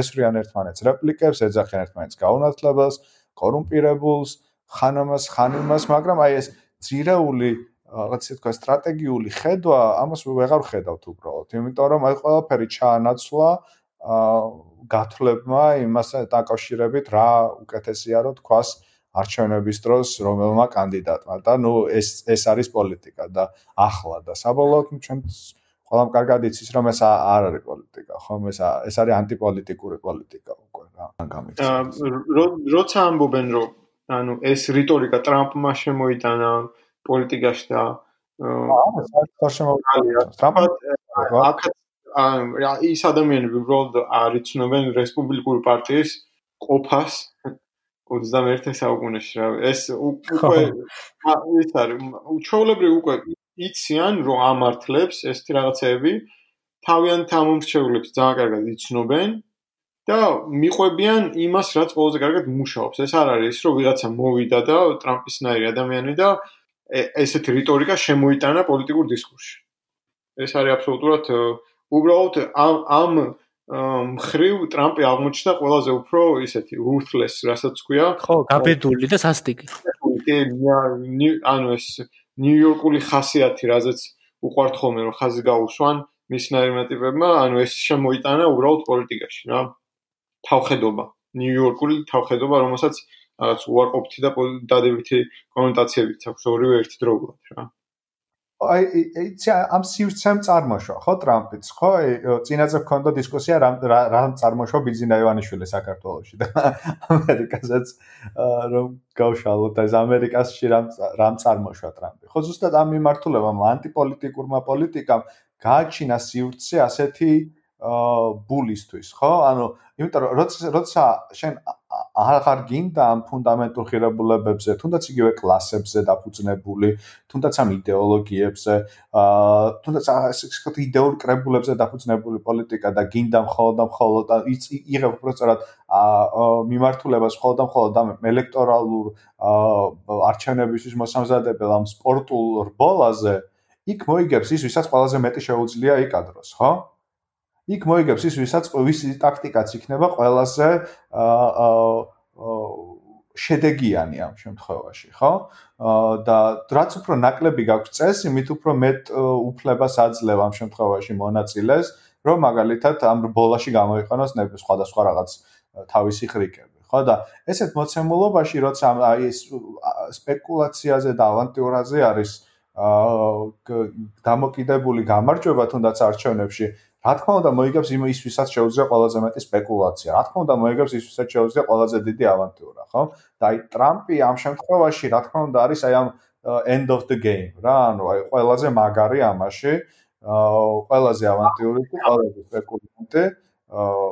ესვრიან ერთმანეთს, რეპლიკებს ეძახიან ერთმანეთს, გაუნათლებელს, კორუმპირებულს, ხანამას, ხანიმას, მაგრამ აი ეს ძირეული რაღაც ისე თქვა სტრატეგიული ხედვა, ამას ვეღარ ხედავთ უბრალოდ, იმიტომ რომ აი ყველაფერი ჩაანაცვლა აა გათვლებმა იმას დაკავშირებით რა უკეთესია რომ თქვას არჩევნების დროს რომელმა კანდიდატმა და ნუ ეს ეს არის პოლიტიკა და ახლა და საბოლოოდ ჩვენ ყველამ კარგად იცის რომ ეს არ არის პოლიტიკა ხომ? ეს ეს არის ანტიპოლიტიკური პოლიტიკა უკვე რა ან გამიქცევა როცა ამბობენ რომ ანუ ეს რიტორიკა ტრამპმა შემოიტანა პოლიტიკაში და აა საერთოდ შემოიტანა ტრამპმა აქაც ის ადამიანები უბრალოდ არიცნობენ რესპუბლიკური პარტიის ყოფას 21 საუკუნეში რა. ეს უკვე ის არის უჩვეულებრივი უკვე იციან რომ ამართლებს ეს რაღაცეები თავიანთ ამომრჩევლებს ძალიან კარგად იცნობენ და მიყვებიან იმას რაც ყველაზე კარგად მუშაობს. ეს არ არის რომ ვიღაცა მოვიდა და ტრამპისნაირი ადამიანი და ესეთი რიტორიკა შემოიტანა პოლიტიკურ დისკურსში. ეს არის აბსოლუტურად უბრალოდ ამ ამ მხრივ ტრამპი აღმოჩნდა ყველაზე უფრო ისეთი ruthless, რასაც ქვია. ხო, გაბედული და სასტიკი. ანუ ეს ნიუ-იორკული ხასიათი, რაზეც უყვართ ხოლმე რომ ხაზი გაუსვან მისნაირმა ტიპებმა, ანუ ეს შემოიტანა უბრალოდ პოლიტიკაში, რა. თავხედობა, ნიუ-იორკული თავხედობა, რომელსაც რაღაც უარყოფითი და დადებითი კონოტაციებიც აქვს ორივე ერთდროულად, რა. აი იცი ამ სივრცემ წარმოშვა ხო ტრამპიც ხო? წინაზე გქონდა დისკუსია რა რა წარმოშვა ბიზინა ივანიშვილი საქართველოსში და ამერიკასაც რომ გავშალოთ. ეს ამერიკასში რა რა წარმოშვა ტრამპი. ხო ზუსტად ამ მიმართულებამ ანტიპოლიტიკურმა პოლიტიკამ გააჩინა სივრცე ასეთი ბულისთვის, ხო? ანუ, იმიტომ რომ როცა როცა შენ აღარ გინდა ამ ფუნდამენტურ ღირებულებებზე, თუნდაც იგივე კლასებზე დაფუძნებული, თუნდაც ამ იდეოლოგიებზე, აა თუნდაც ასე ვთქვათ იდეურ კრებულებზე დაფუძნებული პოლიტიკა და გინდა მხოლოდ და მხოლოდ იღებ უბრალოდ აა მიმართულებას მხოლოდ და მხოლოდ ამ ელექტორალურ აა არჩევნებისთვის მოსამზადებელ ამ სპორტულ რბოლაზე, იქ მოიგებს ის, ვისაც ყველაზე მეტი შეუძლია იკადროს, ხო? იქ მოიგებს ის ვისაც ვისი ტაქტიკაც იქნება ყველაზე აა შედეგიანი ამ შემთხვევაში, ხო? და რაც უფრო ნაკლები გაქვს წესი, მით უფრო მეტ უფლებას აძლევ ამ შემთხვევაში მონაწილეს, რომ მაგალითად ამ ბოლაში გამოიყენოს ნებ სხვადასხვა რაღაც თავისი ხრიკები, ხო? და ესეთ მოცემულობაში, როცა ეს სპეკულაციაზე და ავანტიურაზე არის აა დამოკიდებული გამარჯვება თუნდაც არჩევნებში, რა თქმა უნდა მოიგებს იმ ის ვისაც შეუძლია ყველაზე მეტი სპეკულაცია. რა თქმა უნდა მოიგებს ის ვისაც შეუძლია ყველაზე დიდი ავანტიურა, ხო? და აი ტრამპი ამ შემთხვევაში რა თქმა უნდა არის აი ამ end of the game რა, ანუ აი ყველაზე მაგარი ამაში, აა ყველაზე ავანტიური და ყველაზე სპეკულანტი. აა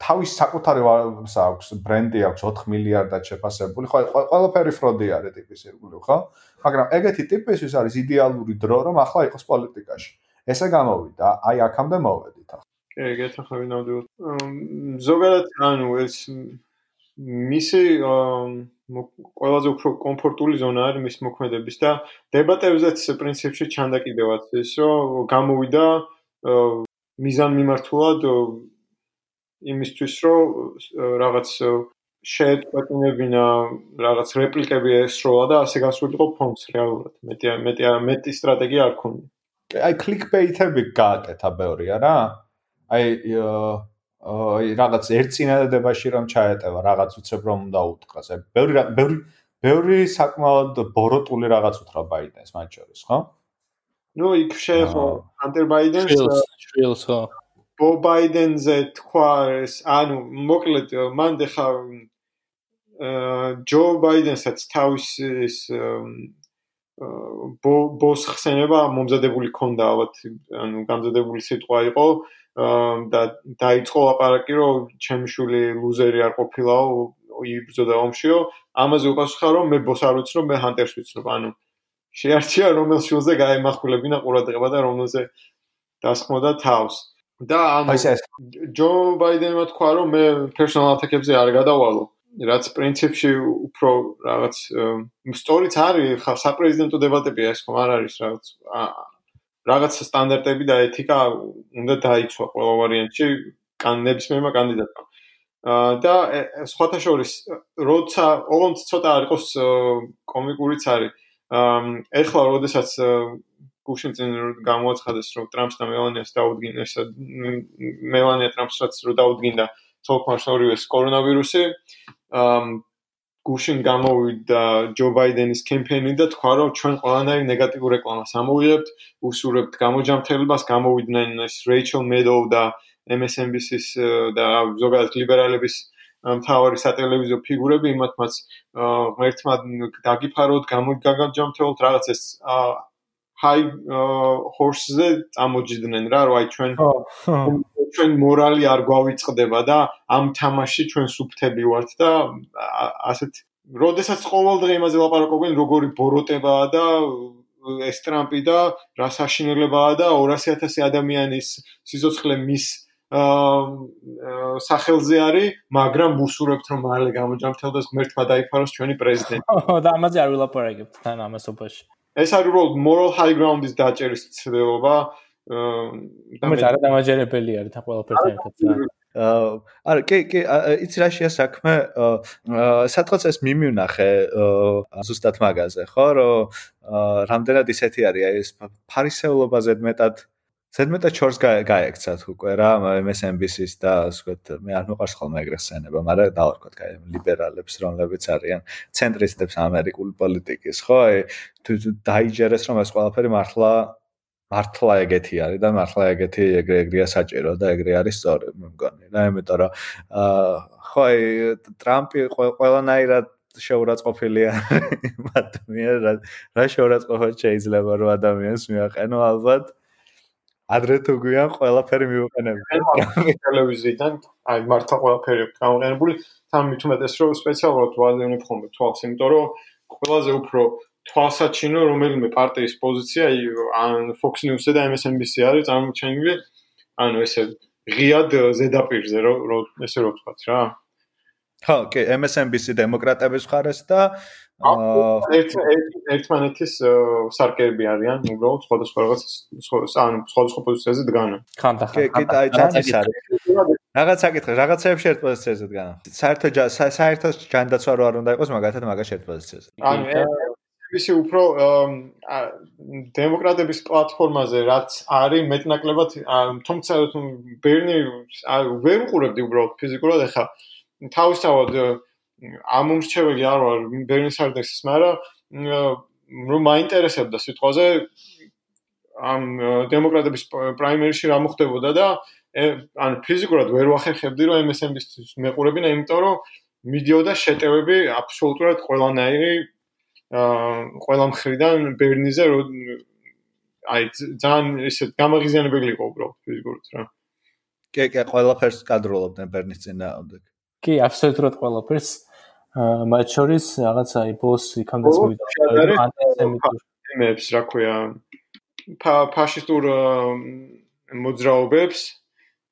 თავის საკუთარი აქვს ბრენდი აქვს 4 მილიარდად შეფასებული. ხო, ყველაფერი ფროდი არის ტიპის ირგვლივ, ხო? მაგრამ ეგეთი ტიპისთვის არის იდეალური დრო რომ ახლა იყოს პოლიტიკაში. ესე გამოვიდა, აი აქამდე მოვედით ახლა. კი, გეთახები ნამდვილად. ზოგადად, ანუ ეს მისი ყველაზე უფრო კომფორტული ზონა არის მის მოქმედების და დებატებზეც პრინციპში ჩანდაკიდევაც ის, რომ გამოვიდა მიზან მიმართულად იმისთვის, რომ რაღაც შეეტყვეტინებინა რაღაც რეპლიკები ესროლა და ასე გასულიყო ფონდს რეალურად. მეტი მეტი მეტი სტრატეგია არ ქონია. აი კლიკბეითები გააკეთა ბევრი არა? აი აი რაღაც ერთწინადებაში რომ ჩაეტევა რაღაც უცებ რომ უნდა უთხრას. აი ბევრი ბევრი ბევრი საკმაოდ ბოროტული რაღაც უთხრა ბაიდენს მათ შორის, ხო? ნუ იქ შეეხო ანტერ ბაიდენს შვილს ხო? ბო ბაიდენზე თქვა ეს ანუ მოკლედ მან დეხა ჯო ბაიდენსაც თავის ეს ბოს ხსენება მომზადებული ქონდა ალბათ ანუ გამზადებული სიტყვა იყო და დაიწყო აპარაკი რომ ჩემი შვილი ლუზერი არ ყოფილაო იბრძოდა ომშიო. ამაზე უპასუხა რომ მე ბოს არ ვიცნობ მე ჰანტერს ვიცნობ. ანუ შეარჩია რომელ შულზე გაემახვილებინა ყურადღება და რომელზე დასხმოდა თავს. და ანუ ჯო ბაიდენმა თქვა რომ მე პერსონალ ატაკებზე არ გადავალო რაც პრინციპში უფრო რაღაც სწორიც არის ხა საპრეზიდენტო დებატებია ეს ხომ არ არის რაღაც რაღაც სტანდარტები და ეთიკა უნდა დაიცვა ყველა ვარიანტში კან ნებისმიერმა კანდიდატმა. და სხვათა შორის როცა ოღონდ ცოტა არ იყოს კომიკურიც არის. ეხლა როდესაც გუშინ წინ გამოაცხადეს რომ ტრამპს და მელანიას დაუდგინეს მელანია ტრამპსაც რომ დაუდგინდა თოლქმარს ორივე კორონავირუსი გუშინ გამოვიდა ჯო ბაიდენის კემპეინი და თქვა რომ ჩვენ ყველანაირ ნეგატიურ რეკლამას ამოვიღებთ, უსურვებთ გამოჯამთრებას, გამოვიდნენ ეს რეიჩელ მედოუ და MSNBC-ის და ზოგადად ლიბერალების მთავარი სატელევიზიო ფიგურები იმათ მას ღმერთმა დაგიფაროთ, გამოგაგაჯამთრებთ რაღაც ეს ჰაი ჰორსზე წამოჯიდნენ რა, რომ აი ჩვენ ჩვენ მორალი არ გვავიწყდება და ამ თამაში ჩვენ სუფთები ვართ და ასეთ როდესაც ყოველდღე იმაზე ლაპარაკობენ როგორი ბოროტებაა და ეს ტრამპი და რა საშინელებაა და 200000 ადამიანის სიცოცხლე მის აა სახელზე არის, მაგრამ ბუსურებთ რომ მალე გამოჯამრთელდეს ღმერთმა დაიფაროს ჩვენი პრეზიდენტი. და ამაზე არ ვილაპარაკებთ თან ამასობაში. ეს არის უბრალოდ moral high ground-ის დაჭერის ცდილობა. აა მე არა დამაჯერებელი არის თა ყველაფერთან ერთად. აა არა კი კი იცი რა შეა საქმე აა სადღაც ეს მიმივნახე ზუსტად მაგაზე ხო რომ რამდენად ისეთი არის აი ეს ფარისეულობაზე მეტად ზედმეტად ჩორს გაექცათ უკვე რა MSNBC-ს და ასე ვთქვათ მე არ მოყარს ხოლმე ეგრე ხსენება, მაგრამ დავარქვათ კაი ლიბერალებს რომლებიც არიან ცენტრისტებს ამერიკული პოლიტიკის, ხო? აი თუ დაიჯერეს რომ ეს ყველაფერი მართლა მართლა ეგეთი არის და მართლა ეგეთი ეგრე ეგრეა საჭირო და ეგრე არის სწორი, მე მგონი. რა იმიტომ რომ აა ხო ტრამპი ყველანაირად შეურაცხყოფილია ადამიანს რა შეურაცხყოფა შეიძლება რომ ადამიანს მიაყენო ალბათ ადრე თუ გვიან ყველაფერი მივუყენებთ ტელევიზიიდან აი მართლა ყველაფერი გამოყენებული თან მithumetes რომ სპეციალურად ვაზევნებ ხოლმე თვალს იმიტომ რომ ყველაზე უფრო თვალსაჩინო რომელიმე პარტიის პოზიცია ან Fox News-ზე და MSNBC არის წარმოჩენილი ანუ ესე ღიად ზედაპირზე რომ ესე რომ ვთქვათ რა ხო, კი, MSNBC დემოკრატების მხარეს და ერთ ერთმანეთის სარკეები არიან, უბრალოდ სხვადასხვა რაღაც ანუ სხვადასხვა პოზიციაზე დგანან. ხანდა ხანდა. კი, კი, აი ძალიან ის არის. რაღაც საკითხი, რაღაცეებში ერთ პოზიციაზე დგანან. საერთო საერთო ჯანდაცვა რო არ უნდა იყოს, მაგათად მაგაში ერთ პოზიციაზე. ანუ ისი უფრო დემოკრატების პლატფორმაზე რაც არის მეტნაკლებად თუმცა ბერნი ვერ უყურებდი უბრალოდ ფიზიკურად ეხა თავისთავად ამომრჩეველი არ ვარ ბერნის არდექსის, მაგრამ რომ მაინტერესებდა სიტყვაზე ამ დემოკრატების პრაიმერიში რა მოხდებოდა და ან ფიზიკურად ვერ ვახერხებდი რომ MSN-ის მეყურებინა, იმიტომ რომ მიდიოდა შეტევები აბსოლუტურად ყველანაირი ყველა მხრიდან ბერნიზე რომ აი ძალიან ისე გამაღიზიანებელი იყო უბრალოდ ფიზიკურად რა. კი, კი, ყველაფერს კადროლობდნენ ბერნის წინააღმდეგ. კი, აბსოლუტურად ყველაფერს. აა მათ შორის რაღაცა იბოს იქამდე წვიდა ანტისემიტიზმებს, რა ქვია, ფაშისტურ მოძრაობებს,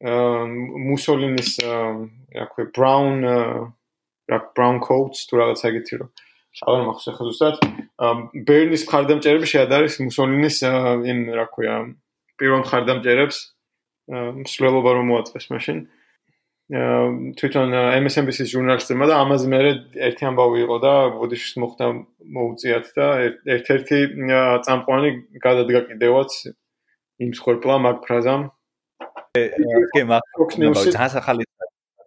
აა მუსოლინის რა ქვია, brown რა brown coats თუ რაღაც ეგეთი რო მახსოვს ახლა ზუსტად. ბერნის მხარდამჭერები შეადარის მუსოლინის იმ რა ქვია, პირველ მხარდამჭერებს მსვლელობა რომ მოაწყეს მაშინ. თვითონ MSNBC-ის ჟურნალისტებმა და ამაზე მე ერთი ამბავი იყო და ბოდიშის მოხდა მოუწიათ და ერთ-ერთი წამყვანი გადადგა კიდევაც იმ სხორპლა მაგ ფრაზამ კი მაგ ძალიან ახალი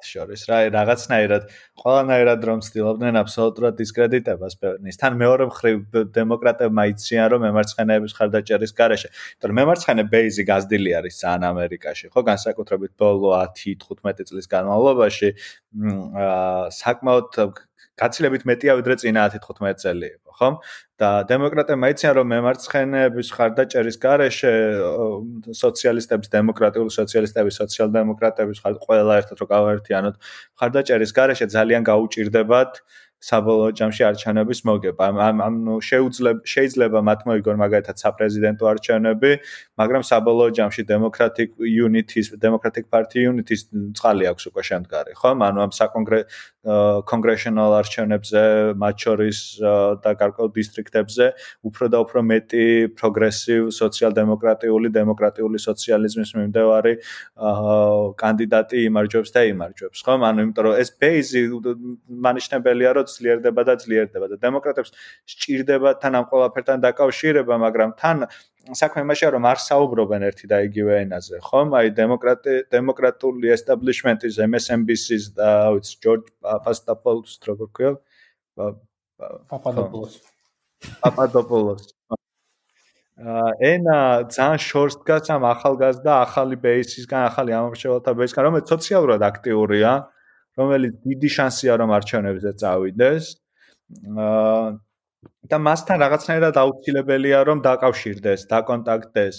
შორის რა რაღაცნაირად ყველანაირად რომ ცდილობდნენ აბსოლუტურად დისკრედიტებას პერნის თან მეორე მხრივ დემოკრატებმა იციან რომ მემარცხენეების ხარდაჭერის garaშე იმიტომ რომ მემარცხენე ბეიზი გაზდილი არის ძალიან ამერიკაში ხო? განსაკუთრებით ბოლო 10-15 წლის განმავლობაში აა საკმაოდ გაცილებით მეტია ვიდრე წინა 10-15 წელი იყო, ხო? და დემოკრატებმა იციან, რომ მემარცხენეების ხარდაჭერის garaშე სოციალისტების, დემოკრატიული სოციალისტების, სოციალ-დემოკრატების ხარ ყველა ერთად რო გავაერთიანოთ, ხარდაჭერის garaშე ძალიან გაუჭირდებათ საბოლოო ჯამში არჩევნების მოგება. ამ ამ შეუძლებ შეიძლება მათ მოიგონ მაგალითად საპრეზიდენტო არჩევნები, მაგრამ საბოლოო ჯამში Democratic Unity's Democratic Party Unity's წყალი აქვს უკვე შემდგარი, ხო? ანუ ამ საკონგრე კონგრესიონალ არჩევნებზე, მათ შორის და გარკვეულ დისტრიქტებზე უფრო და უფრო მეტი პროგრესივ სოციალ-დემოკრატიული, დემოკრატიული სოციალიზმის მიმდევარი კანდიდატი იმარჯვებს და იმარჯვებს, ხო? ანუ იმიტომ რომ ეს ბეიზი მანიშნებელია, რომ ძლიერდება და ძლიერდება და დემოკრატებს სჭირდება თან ამ ყველაფერთან დაკავშირება, მაგრამ თან საქმე იმაშია რომ არ საუბრობენ ერთი და იგივე ენაზე, ხომ? აი დემოკრატი დემოკრატული establishment-ის MSNBC-ის და ვიცი ჯორჯ პასტაპოლოს როგორ ქვია? პაპადოპოლოს. პაპადოპოლოს. აა ენა ძალიან შორს დგას ამ ახალგაზრდა ახალი ბეისისგან, ახალი ამომრჩეველთა ბეისისგან, რომელიც სოციალურად აქტიურია. რომელიც დიდი შანსია რომ არჩევნებზე წავიდეს. აა და მასთან რაღაცნაირად აუცილებელია რომ დაკავშირდეს, დაკონტაქტდეს.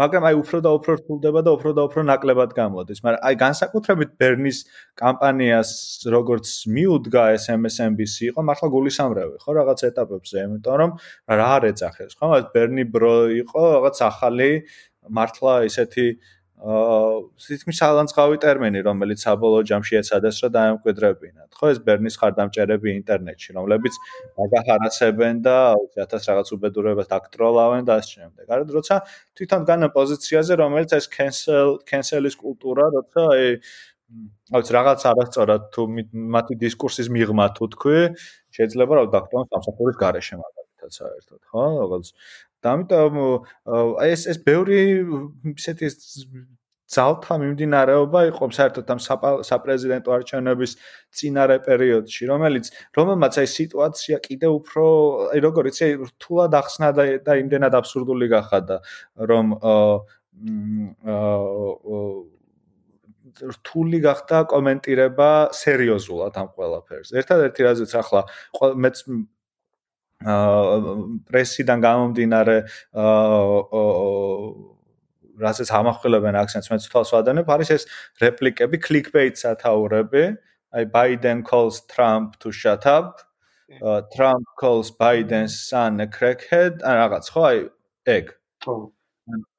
მაგრამ აი უფრო და უფრო რთულდება და უფრო და უფრო ნაკლებად გამოდის. მაგრამ აი განსაკუთრებით ბერნის კამპანიას როგორც მიუდგა SMSNBC იყო მართლა გულისამრევი, ხო რაღაც ეტაპებზე, იმიტომ რომ რა არ ეძახეს, ხო? ბერნი ბრო იყო რაღაც ახალი მართლა ისეთი აა თითქმის ალანძღავი ტერმინი, რომელიც საბოლოო ჯამში ეცადეს რა დაემკვიდრებინათ. ხო ეს ბერნის ხარდამჭერები ინტერნეტში, რომლებიც დაგაჰარასებენ და 1000 რაღაც უბედურებას დაკტროლავენ და ასე შემდეგ. არა როცა თვითონ განა პოზიციაზე, რომელიც ეს cancel cancel-ის კულტურა, როცა აი აუც რაღაც არასწორად თუ მათი დისკურსის მიღმა თუ თქვი, შეიძლება რა დაქტორს სამსახურის garaშე მაგალითად საერთოდ, ხო? როგორც და ამიტომ ეს ეს ბევრი ისეთი ძალთა მიმდინარეობა იყო საერთოდ ამ საპრეზიდენტო არჩევნების წინარე პერიოდში, რომელიც რომელმაც აი სიტუაცია კიდე უფრო აი როგორ იცი რთულად ახსნა და და იმდენად აბსურდული გახადა, რომ რთული გახდა კომენტირება სერიოზულად ამ ყველაფერს. ერთადერთი რაზეც ახლა მეც პრესიდან გამომდინარე რასაც ამახვილებენ აქცენტს მეც თვალს ვადანებ არის ეს რეპლიკები clickbait სათაურები. აი Biden calls Trump to shut up. Trump calls Biden's son a crackhead. ან რაღაც ხო? აი ეგ ხო.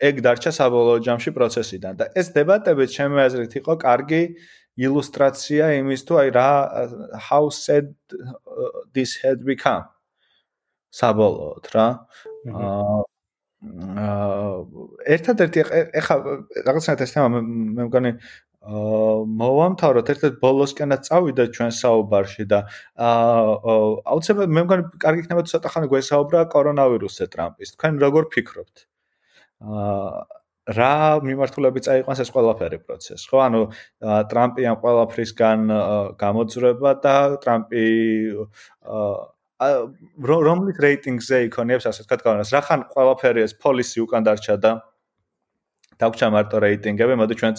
ეგ დარჩა საბოლოო ჯამში პროცესიდან. და ეს დებატები ჩემი აზრით იყო კარგი ილუსტრაცია იმის თუ აი რა how said this had become საბოლოოდ რა. აა ერთადერთი ეხა რაღაცნაირად ეს თემა მე მგონი აა მოვამთავროთ ერთად ბოლოსკენაც წავიდა ჩვენ საუბარში და აა აუცილებლად მე მგონი კარგი იქნება თუ ცოტა ხანი გვესაუბრა კორონავირუსზე ტრამპის. თქვენ როგორ ფიქრობთ? აა რა მიმართულებით წაიყვანს ეს ყველაფერი პროცესი, ხო? ანუ ტრამპი ამ ყველაფრისგან გამოძრება და ტრამპი აა რომლის რეიტინგზე იქონიებს ასე ვთქვათ კანონს რახან ყველაფერი ეს პოლისი უკან დარჩა და დაგჭა მარტო რეიტინგები მოდი ჩვენც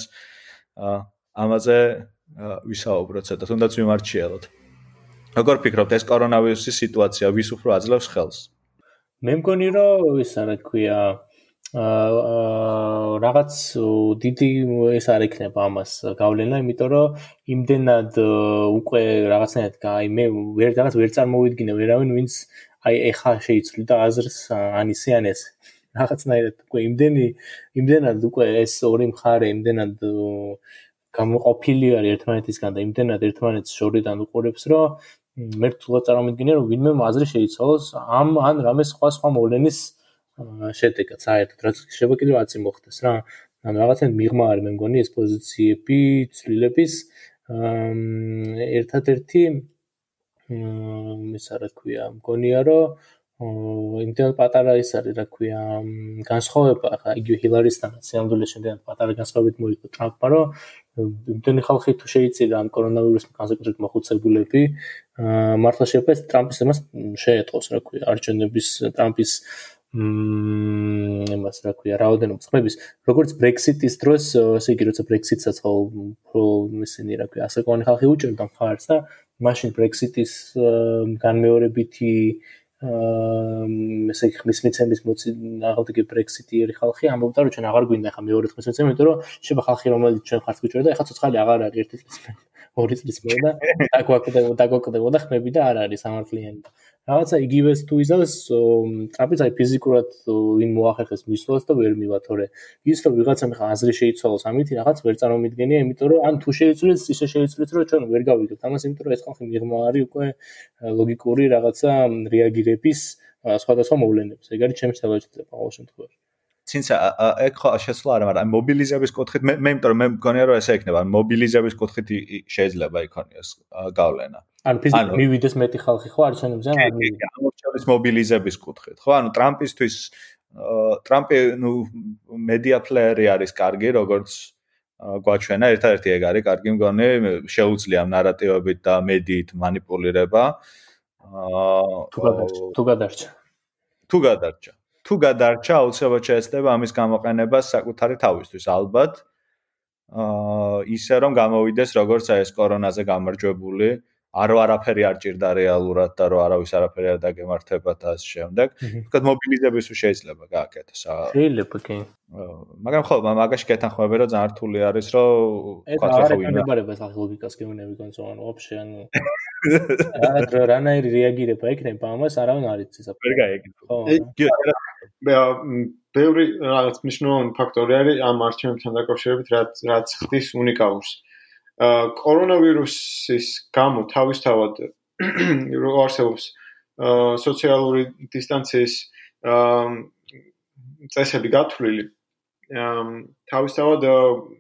ამაზე ვისაუბროთ ცოტა თუნდაც ვიმარჩიელოთ როგორ ფიქრობთ ეს კორონავირუსის სიტუაცია ვის უფრო აძლევს ხელს? მე მგონი რომ ის არა ქვია აა რაღაც დიდი ეს არ იქნება ამას გავლენა, იმიტომ რომ იმდენად უკვე რაღაცნაირად აი მე ვერ რაღაც ვერ წარმოვიდგინე ვერავინ ვინც აი ეხა შეიცვლი და აზრს ანისიან ეს. რაღაცნაირად უკვე იმდენი იმდენად უკვე ეს ორი მხარე იმდენად გამოყოფილი არის ერთმანეთისგან და იმდენად ერთმანეთს შორიდან უყურებს რომ მე თულად წარმოვიდგინე რომ ვინმე აზრი შეიცვალოს ამ ან რამე სხვა სხვა მოვლენის შედეგად საერთოდ რაც შეიძლება კიდევ აცი მოხდეს რა ანუ რაღაცა მიღმა არის მე მგონი ეს პოზიციები ცვლილების ერთადერთი მის რა ქვია, მგონია რომ იმდენ პატარა ის არის, რა ქვია, განსხვავება ხა იგივე ჰილარისთანაც სამდვილე შემდეგ პატარა განსხვავებით მოიგო ტრამპმა, რომ იმდენი ხალხი თუ შეიწირა ამ კორონავირუსის განსაკუთრებით მოხუცებულები, მართლა შეფეს ტრამპის იმას შეეტყოს, რა ქვია, არჩევნების ტრამპის მმ იმას რა ქვია, რაოდენობის ხმების, როგორც ბრექსიტის დროს, ესე იგი, როცა ბრექსიტსაც ხო ისინი რა ქვია, ასაკოვანი ხალხი უჭერდა მხარს და მაშინ ბრექსიტის განმეორებითი ესე იგი ხმის მიცემის მოცი აღდგე ბრექსიტიერი ხალხი ამბობდა რომ ჩვენ აღარ გვინდა ხა მეორე ხმის მიცემა იმიტომ რომ შეიძლება ხალხი რომელიც ჩვენ ხართ გვიჭერდა და ეხლა ცოცხალი აღარ არის ერთი წლის ორი წლის მერე და დაგვაკდებოდა დაგვაკდებოდა ხმები და არ არის სამართლიანი რაღაცა იგივეს თუ იზავს ტრაპიც აი ფიზიკურად ვინ მოახერხეს მისვლას და ვერ მივა თორე ის რომ ვიღაცამ ხა აზრი შეიცვალოს ამით რაღაც ვერ წარმომიდგენია იმიტომ რომ ან თუ შეიცვლეს ისე შეიცვლეს რომ ჩვენ ვერ გავიგებთ. ამას იმიტომ რომ ეს ხალხი მიღმა არის უკვე ლოგიკური რაღაცა რეაგირების სხვადასხვა მოვლენებს. ეგ არის ჩემი შეხედვით ყოველ შემთხვევაში თინცა ეგ ხო შესვლა არა, მაგრამ მობილიზების კუთხით მე მე იმიტომ რომ მე მგონია რომ ესე იქნება, მობილიზების კუთხით შეიძლება იქონიოს გავლენა. ანუ ფიზიკურად მივიდეს მეტი ხალხი ხო არ ჩანებს ან არ მივიდეს. ამორჩევის მობილიზების კუთხით, ხო? ანუ ტრამპისთვის ტრამპი ნუ მედია პლეერი არის კარგი, როგორც გვაჩვენა ერთადერთი ეგ არის კარგი მგონი შეუძლია ნარატივებით და მედიით манипулირება აა თუ გადარჩა თუ გადარჩა თუ გადარჩა აუცილებლად შეეცდება ამის გამოყენება საკუთარი თავისთვის ალბათ აა ისე რომ გამოვიდეს როგორც აი ეს კორონაზე გამარჯვებული არ არაფერი არ ჭირდა რეალურად და რომ არავის არაფერი არ დაგემართება და ამ შემდეგ. თქვა მობილიზების უ შეიძლება გააკეთოს. შეიძლება კი. მაგრამ ხო, მაგაში გეთანხმები რომ ძალიან რთული არის რომ თქვა ხო ვინა. ეს არ არის ეს ლოგიკას გეუნები კონსო ანუ ვაფშე ანუ რა რანაირი რეაგირება იქნება ამას არავინ არ იცის აფერ გაიგე. ხო. მე ბევრი რაღაც მნიშვნელოვანი ფაქტორი არის ამ არჩევნებთან დაკავშირებით რაც რაც ხდის უნიკალურს. კორონავირუსის გამო თავისთავად არსებობს სოციალური დისტანციის წესები გათვლილი თავისთავად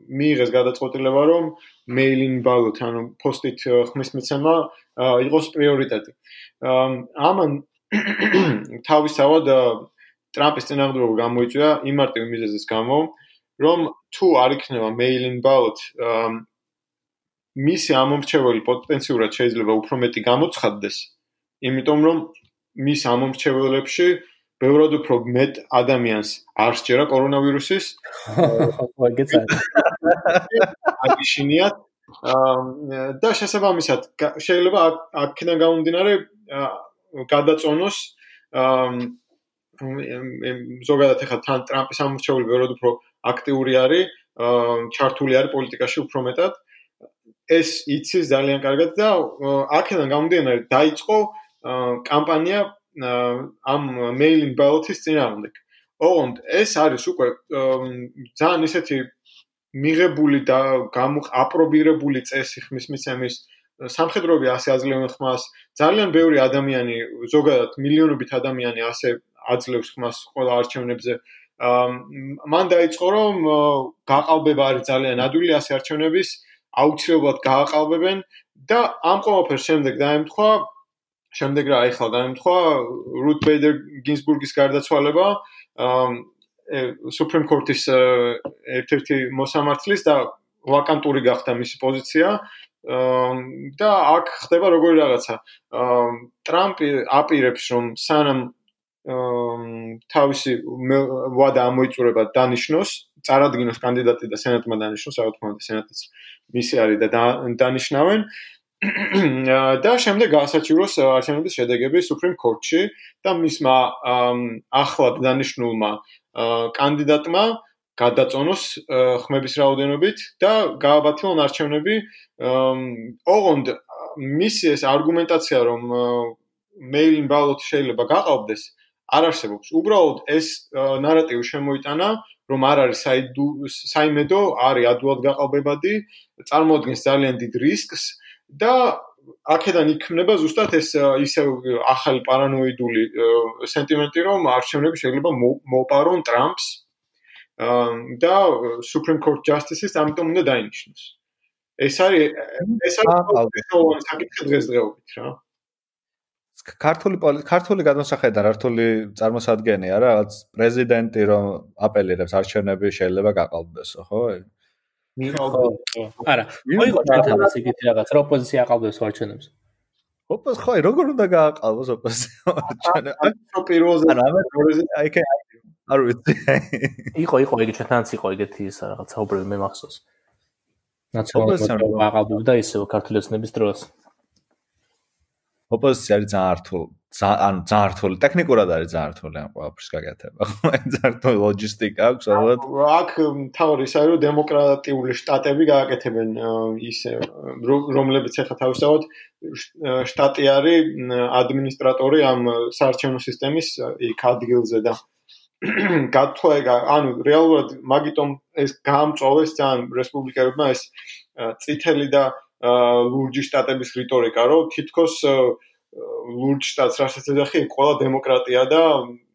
მიიღეს გადაწყვეტილება რომ მეილინგ ბალოთ ანუ პოსტით ხმის მიცემა იყოს პრიორიტეტი. ამან თავისთავად ტრამპის წინააღმდეგობა გამოიწვია იმარტივი მიზეზის გამო რომ თუ არ იქნება მეილინგ ბალოთ მისი ამომრჩეველი პოტენციურად შეიძლება უფრო მეტი გამოცხადდეს, იმიტომ რომ მის ამომრჩეველებში ბევრად უფრო მეტ ადამიანს არ შეერა კორონავირუსის. ვაგეც არის. და შესაბამისად შეიძლება აქედან გამომდინარე გადაწონოს ზოგადად ახლა თან ტრამპის ამორჩეული ბევრად უფრო აქტიური არის, ჩართული არის პოლიტიკაში უფრო მეტად. ეს იცის ძალიან კარგად და აქედან გამომდინარე დაიწყო კამპანია ამ მეილინგ ბალოტის წინააღმდეგ. ოღონდ ეს არის უკვე ძალიან ისეთი მიღებული და გამოაპრობირებული წესი ხმის მიცემის სამხედროები ასე აძლევენ ხმას. ძალიან ბევრი ადამიანი ზოგადად მილიონობით ადამიანი ასე აძლევს ხმას ყველა არჩევნებზე. მან დაიწყო რომ გაყალბება არის ძალიან ადვილი ასე არჩევნების აუცილებლად გააყალბებენ და ამ ყოველფერს შემდეგ დაემთხვა შემდეგ რა ახლა დაემთხვა რუტ ბეიდერ გინსბურგის გარდაცვალება სუპრემ კორტის ერთ-ერთი მოსამართლის და ვაკანტური გახდა მისი პოზიცია და აქ ხდება როგორი რაღაცა ტრამპი აპირებს რომ სანამ თავისი ვადა ამოიწურება დანიშნოს წარადგინოს კანდიდატი და სენატმა დანიშნოს, რა თქმა უნდა, სენატიც მისი არის და დანიშნავენ. და შემდეგ გაასაჩივროს არჩევნების შედეგები Supreme Court-ში და მისმა ახლად დანიშნულმა კანდიდატმა გადაწონოს ხმების რაოდენობით და გააბათილონ არჩევნები. ოღონდ მისი ეს არგუმენტაცია რომ mail-in ballot შეიძლება გაყავდეს არ არსებობს. უბრალოდ ეს ნარატივი შემოიტანა რომ არ არის საიმედო, არის ადვილად გაყალბებადი, წარმოადგენს ძალიან დიდ რისკს და აქედან იქმნება ზუსტად ეს ისე ახალი პარანოიდული სენტიმენტი, რომ არჩევნები შეიძლება მოპარონ ტრამპს და Supreme Court Justice-ის ამიტომ უნდა დაინიშნოს. ეს არის ეს არის საკითხი დღესდღეობით რა. ქართული ქართული გადმოსახედა რართული წარმოსადგენია რა, რაც პრეზიდენტი რომ აპელირებს არჩევნები შეიძლება გაყალბდესო, ხო? არა, მოიღო ჩათავს იგივე რაღაც, რა ოპოზიცია აყალბებს არჩევნებს. ოპოზ ხო, როგორ უნდა გააყალბოს ოპოზიცია არჩევნები? ხო, პირველზე არა, აი კი არ ვიცი. იყო, იყო იგივე ჩათავს იყო იგეთი ის რაღაც საუბრები მე მახსოვს. ნაციონალურ აყალბებდა ისევ ქართული ოცნების დროს. ოპოზიცია არის ძალიან რთული, ანუ ძალიან რთული, ტექნიკურად არის ძალიან რთული ამ ყველაფერს გაკეთება. ხო, ძალიან რთული ლოჯისტიკა აქვს, ალბათ. აქ თავი ის არის, რომ დემოკრატიული შტატები გააკეთებენ ისე, რომლებიც ახლა თავისთავად შტატი არის ადმინისტრატორი ამ საარჩევნო სისტემის იქ ადგილზე და გათხოვა, ანუ რეალურად მაგიტომ ეს გამწოლეს ძალიან რესპუბლიკელებმა ეს წითელი და ლურჯი შტატების რიტორიკა, რომ თითქოს ლურჯ შტატს რასაც ეძახი, ყველა დემოკრატია და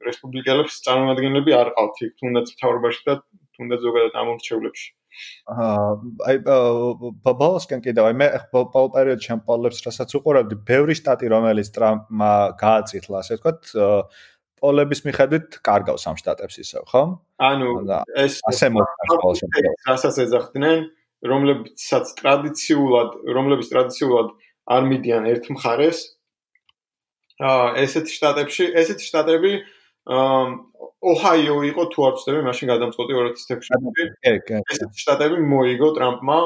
რესპუბლიკელებს წარმომადგენლები არ ყავთ იქ, თუნდაც მთავრობაში და თუნდაც ზოგადად ამორჩევლებში. აა აი ბაბალსკენ კიდევ აი მე ბაბალ პერიოდში ამ პოლებს რასაც უყურებდი, ბევრი შტატი რომელიც ტრამპმა გააწითლა, ასე ვთქვათ, პოლების მიხედვით კარგავს ამ შტატებს ისევ, ხო? ანუ ეს ასე მოხდა, რასაც ეძახდნენ, რომლებსაც ტრადიციულად, რომლებიც ტრადიციულად არ მიდიან ერთ მხარეს. აა ესეთ შტატებში, ესეთ შტატები აა ოჰაიო იყო თუ არ ვცდები, მაშინ გადამწყვეტი 2016 წელს. კი, კი. ესეთ შტატები მოიგო ტრამპმა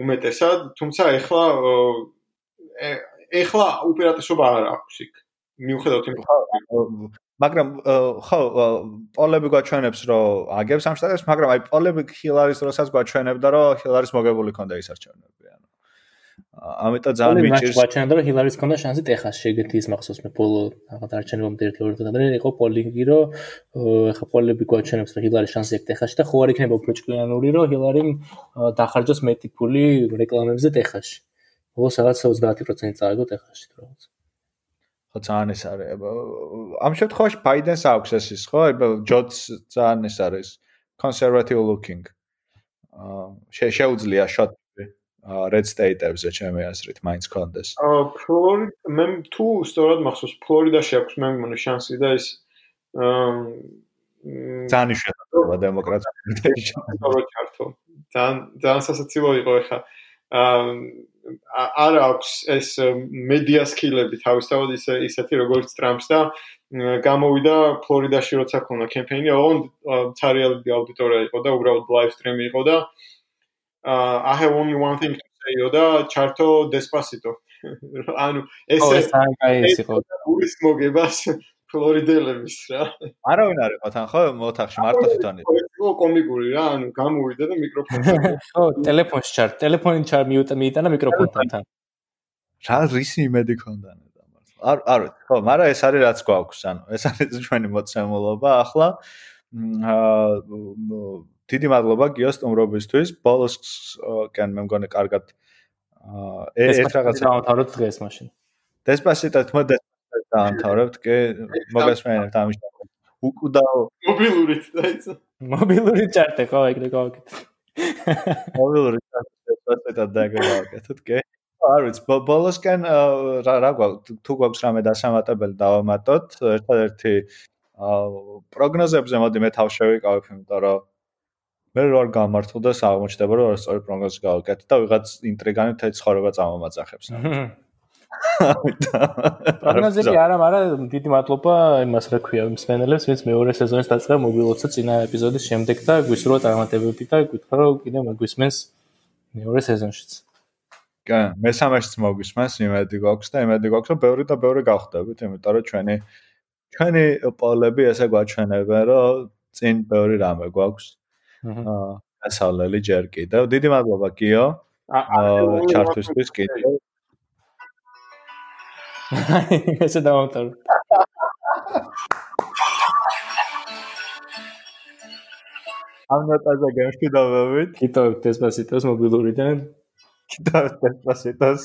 უმეტესად, თუმცა ეხლა ეხლა უპირატესობა არ აქვს იქ. მიუხედავად იმისა, მაგრამ ხო პოლები გვაჩვენებს რომ აგებს ამ შტატებს მაგრამ აი პოლები ჰილარის დროსაც გვაჩვენებდა რომ ჰილარის მოგებული ქონდა ის არჩევნები ანუ ამიტომ ძალიან მიჭირს გვაჩვენებდა რომ ჰილარის ქონდა შანსი ტეხასში ეგეთი ის მახსოვს მე პოლო რაღაც არჩევნებამდე ერთი ორი დღე იყო პოლინგი რომ ეხა პოლები გვაჩვენებს რომ ჰილარის შანსი აქვს ტეხასში და ხო არ იქნება უფრო ჭკვიანური რომ ჰილარი დახარჯოს მეტი ფული რეკლამებზე ტეხასში. ბოლოს რაღაც 30% წააგო ტეხასში რაღაც ხო ძალიან ეს არის. ამ შემთხვევაში ბაიდენს აქვს ეს ის ხო? ჯოც ძალიან ეს არის conservative looking. აა შეუძლია შოტი red state-ებზე ჩემი აზრით მაინც კონდეს აა ფლორიდ მე თუ სწორად მახსოვს ფლორიდაში აქვს მე მგონი შანსი და ის აა ძალიან შეხედა დემოკრატიული ჩარტო ძალიან ძალიან სასაცილო იყო ხა აა არ აქვს ეს მედია სკილები თავისთავად ისე ისეთი როგორც ტრამპს და გამოვიდა ფლორიდაში როცა ქონა კემპეინი, ოღონდ ცარიალი აუდიტორია იყო და უბრალოდ ლაივ სტრიმი იყო და I have only one thing to say და ჩარტო despacito. ანუ ეს ეს აი ეს იყო. ურის მოგებას ფლორიდელების რა. არავინ არ იყო თან ხო მოთახში მარტო თვითონი. იყო კომიკური რა, ანუ გამოვიდა და მიკროფონი. ხო, ტელეფონში ჩარ, ტელეფონი ჩარ მიიტანა მიკროფონთან თან. რა რისი იმედი ქონდა და მართლა. არ არ ხო, მაგრამ ეს არის რაც გვაქვს, ანუ ეს არის ჩვენი მოცემულობა ახლა. აა დიდი მადლობა გიოს სტუმრობისთვის. ბოლოს კენ მე მგონი კარგად აა ეს რაღაცა დავთავროთ დღეს მაშინ. დესპასიტო თქმა და დაამთავრებთ, კი, მოგესმენთ ამის. უკვდაო. მობილური დაიცა. მობილური ჩარტე ხო ეგრე გავაკეთე. მობილური ჩარტე სასწრაფოდ დაგავაკეთეთ, კი. არ ვიცი, ბოლოსკენ რა რა გვაქვს, თუ გვაქვს რამე დასამატებელი დავამატოთ, ერთადერთი პროგნოზებზე მოდი მე თავ შევიკავებ, იმიტომ რომ მე რო არ გამართლდეს აღმოჩნდება რომ არ სწორი პროგნოზი გავაკეთე და ვიღაც ინტრიგანი თეთრ ცხოვრება წამომაძახებს. პროგნოზები არა, მაგრამ დიდი მადლობა იმას რა ქვია მსმენელებს, ვინც მეორე სეზონის დაწყება მობილოცა წინა ეპიზოდის შემდეგ და გვისურვა წარმატებები და გითხრა რომ კიდე მოგვისმენს მეორე სეზონშიც. კი, მესამეშიც მოგვისმენს, იმედი გვაქვს და იმედი გვაქვს რომ ბევრი და ბევრი გავხდებით, იმიტომ რომ ჩვენი ჩვენი პოლები ესე გვაჩვენებენ რომ წინ ბევრი რამე გვაქვს. აა გასავლელი ჯერ კიდევ. დიდი მადლობა კიო. აა ჩართვისთვის კიდე. ესე დავამთავრე. ამ ნოტაზე გამშვიდობებით. კიდევ დესპასიტოს მობილურიდან. კიდევ დესპასიტოს.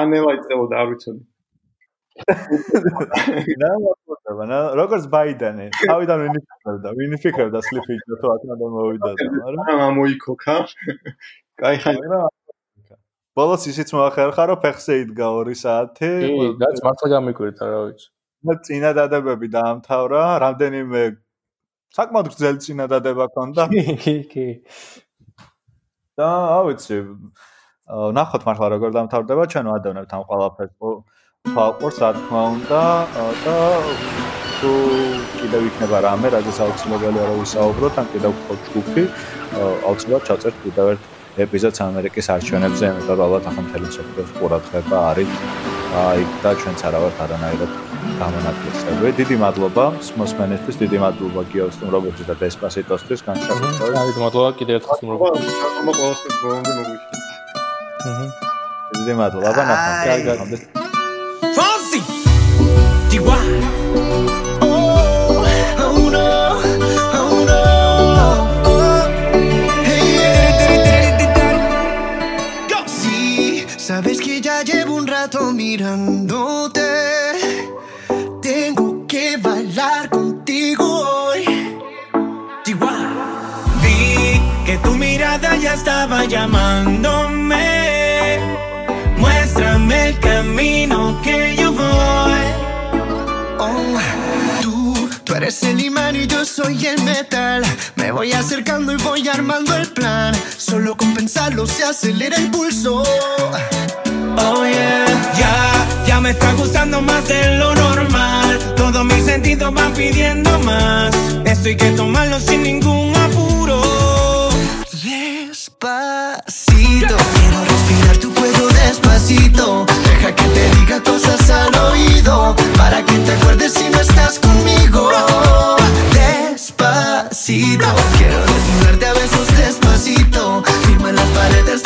ანელა იწევდა არ ვიცოდი. და მოხდა რა როგორც ბაიდენი თავიდან ვინი ფიქრობდა ვინი ფიქრობდა სლიფიჯო თუ აქამდე მოვიდა მაგრამ რა მოიქოქა კაი ხარ ბოლოს ისიც მოახერხა რომ ფეხზე იდგა 2 საათი. კი რაც მართლა გამიკვირდა რა ვიცი. და წინადადებები დაამთავრა. რამდენიმე საკმაოდ გრძელი წინადადება ქონდა კი კი კი. და ავიცი ნახოთ მართლა როგორ დამთავრდება. ჩვენ ვადევნებთ ამ ყველაფერს. ფალკორს რა თქმა უნდა. და თუ კიდევ იქნება რამე, რადგან აუცილებელია რომ ვისაუბროთ, ან კიდევ გქონთ ჯგუფი, აუცილებლად ჩაწერთ კიდევ ერთ ეპიზოდს ამერიკის არჩევნებზე, იმიტომ რომ ალბათ ახლა მთელი მსოფლიოს ყურადღება არის აი და ჩვენც არა ვართ არანაირად გამონაკლისები. დიდი მადლობა მოსმენისთვის, დიდი მადლობა გიოსტუმ რობოტის და დესპასიტოსთვის განსაკუთრებით. აი, მადლობა კიდევ ერთხელ სტუმრობისთვის. მადლობა ყველასთვის, რომ მოგვიშვით. აჰა. დიდი მადლობა, ნახავთ. კარგად. Sabes rato mirándote. Tengo que bailar contigo hoy. Vi que tu mirada ya estaba llamándome. Muéstrame el camino que yo voy. Oh, tú, tú eres el imán y yo soy el metal. Me voy acercando y voy armando el plan. Solo con pensarlo se acelera el pulso. Oh yeah, ya, ya me está gustando más de lo normal. Todos mis sentidos van pidiendo más. Esto hay que tomarlo sin ningún apuro. Despacito, quiero respirar tu fuego despacito. Deja que te diga cosas al oído. Para que te acuerdes si no estás conmigo. Despacito, quiero desnudarte a besos despacito. Firma las paredes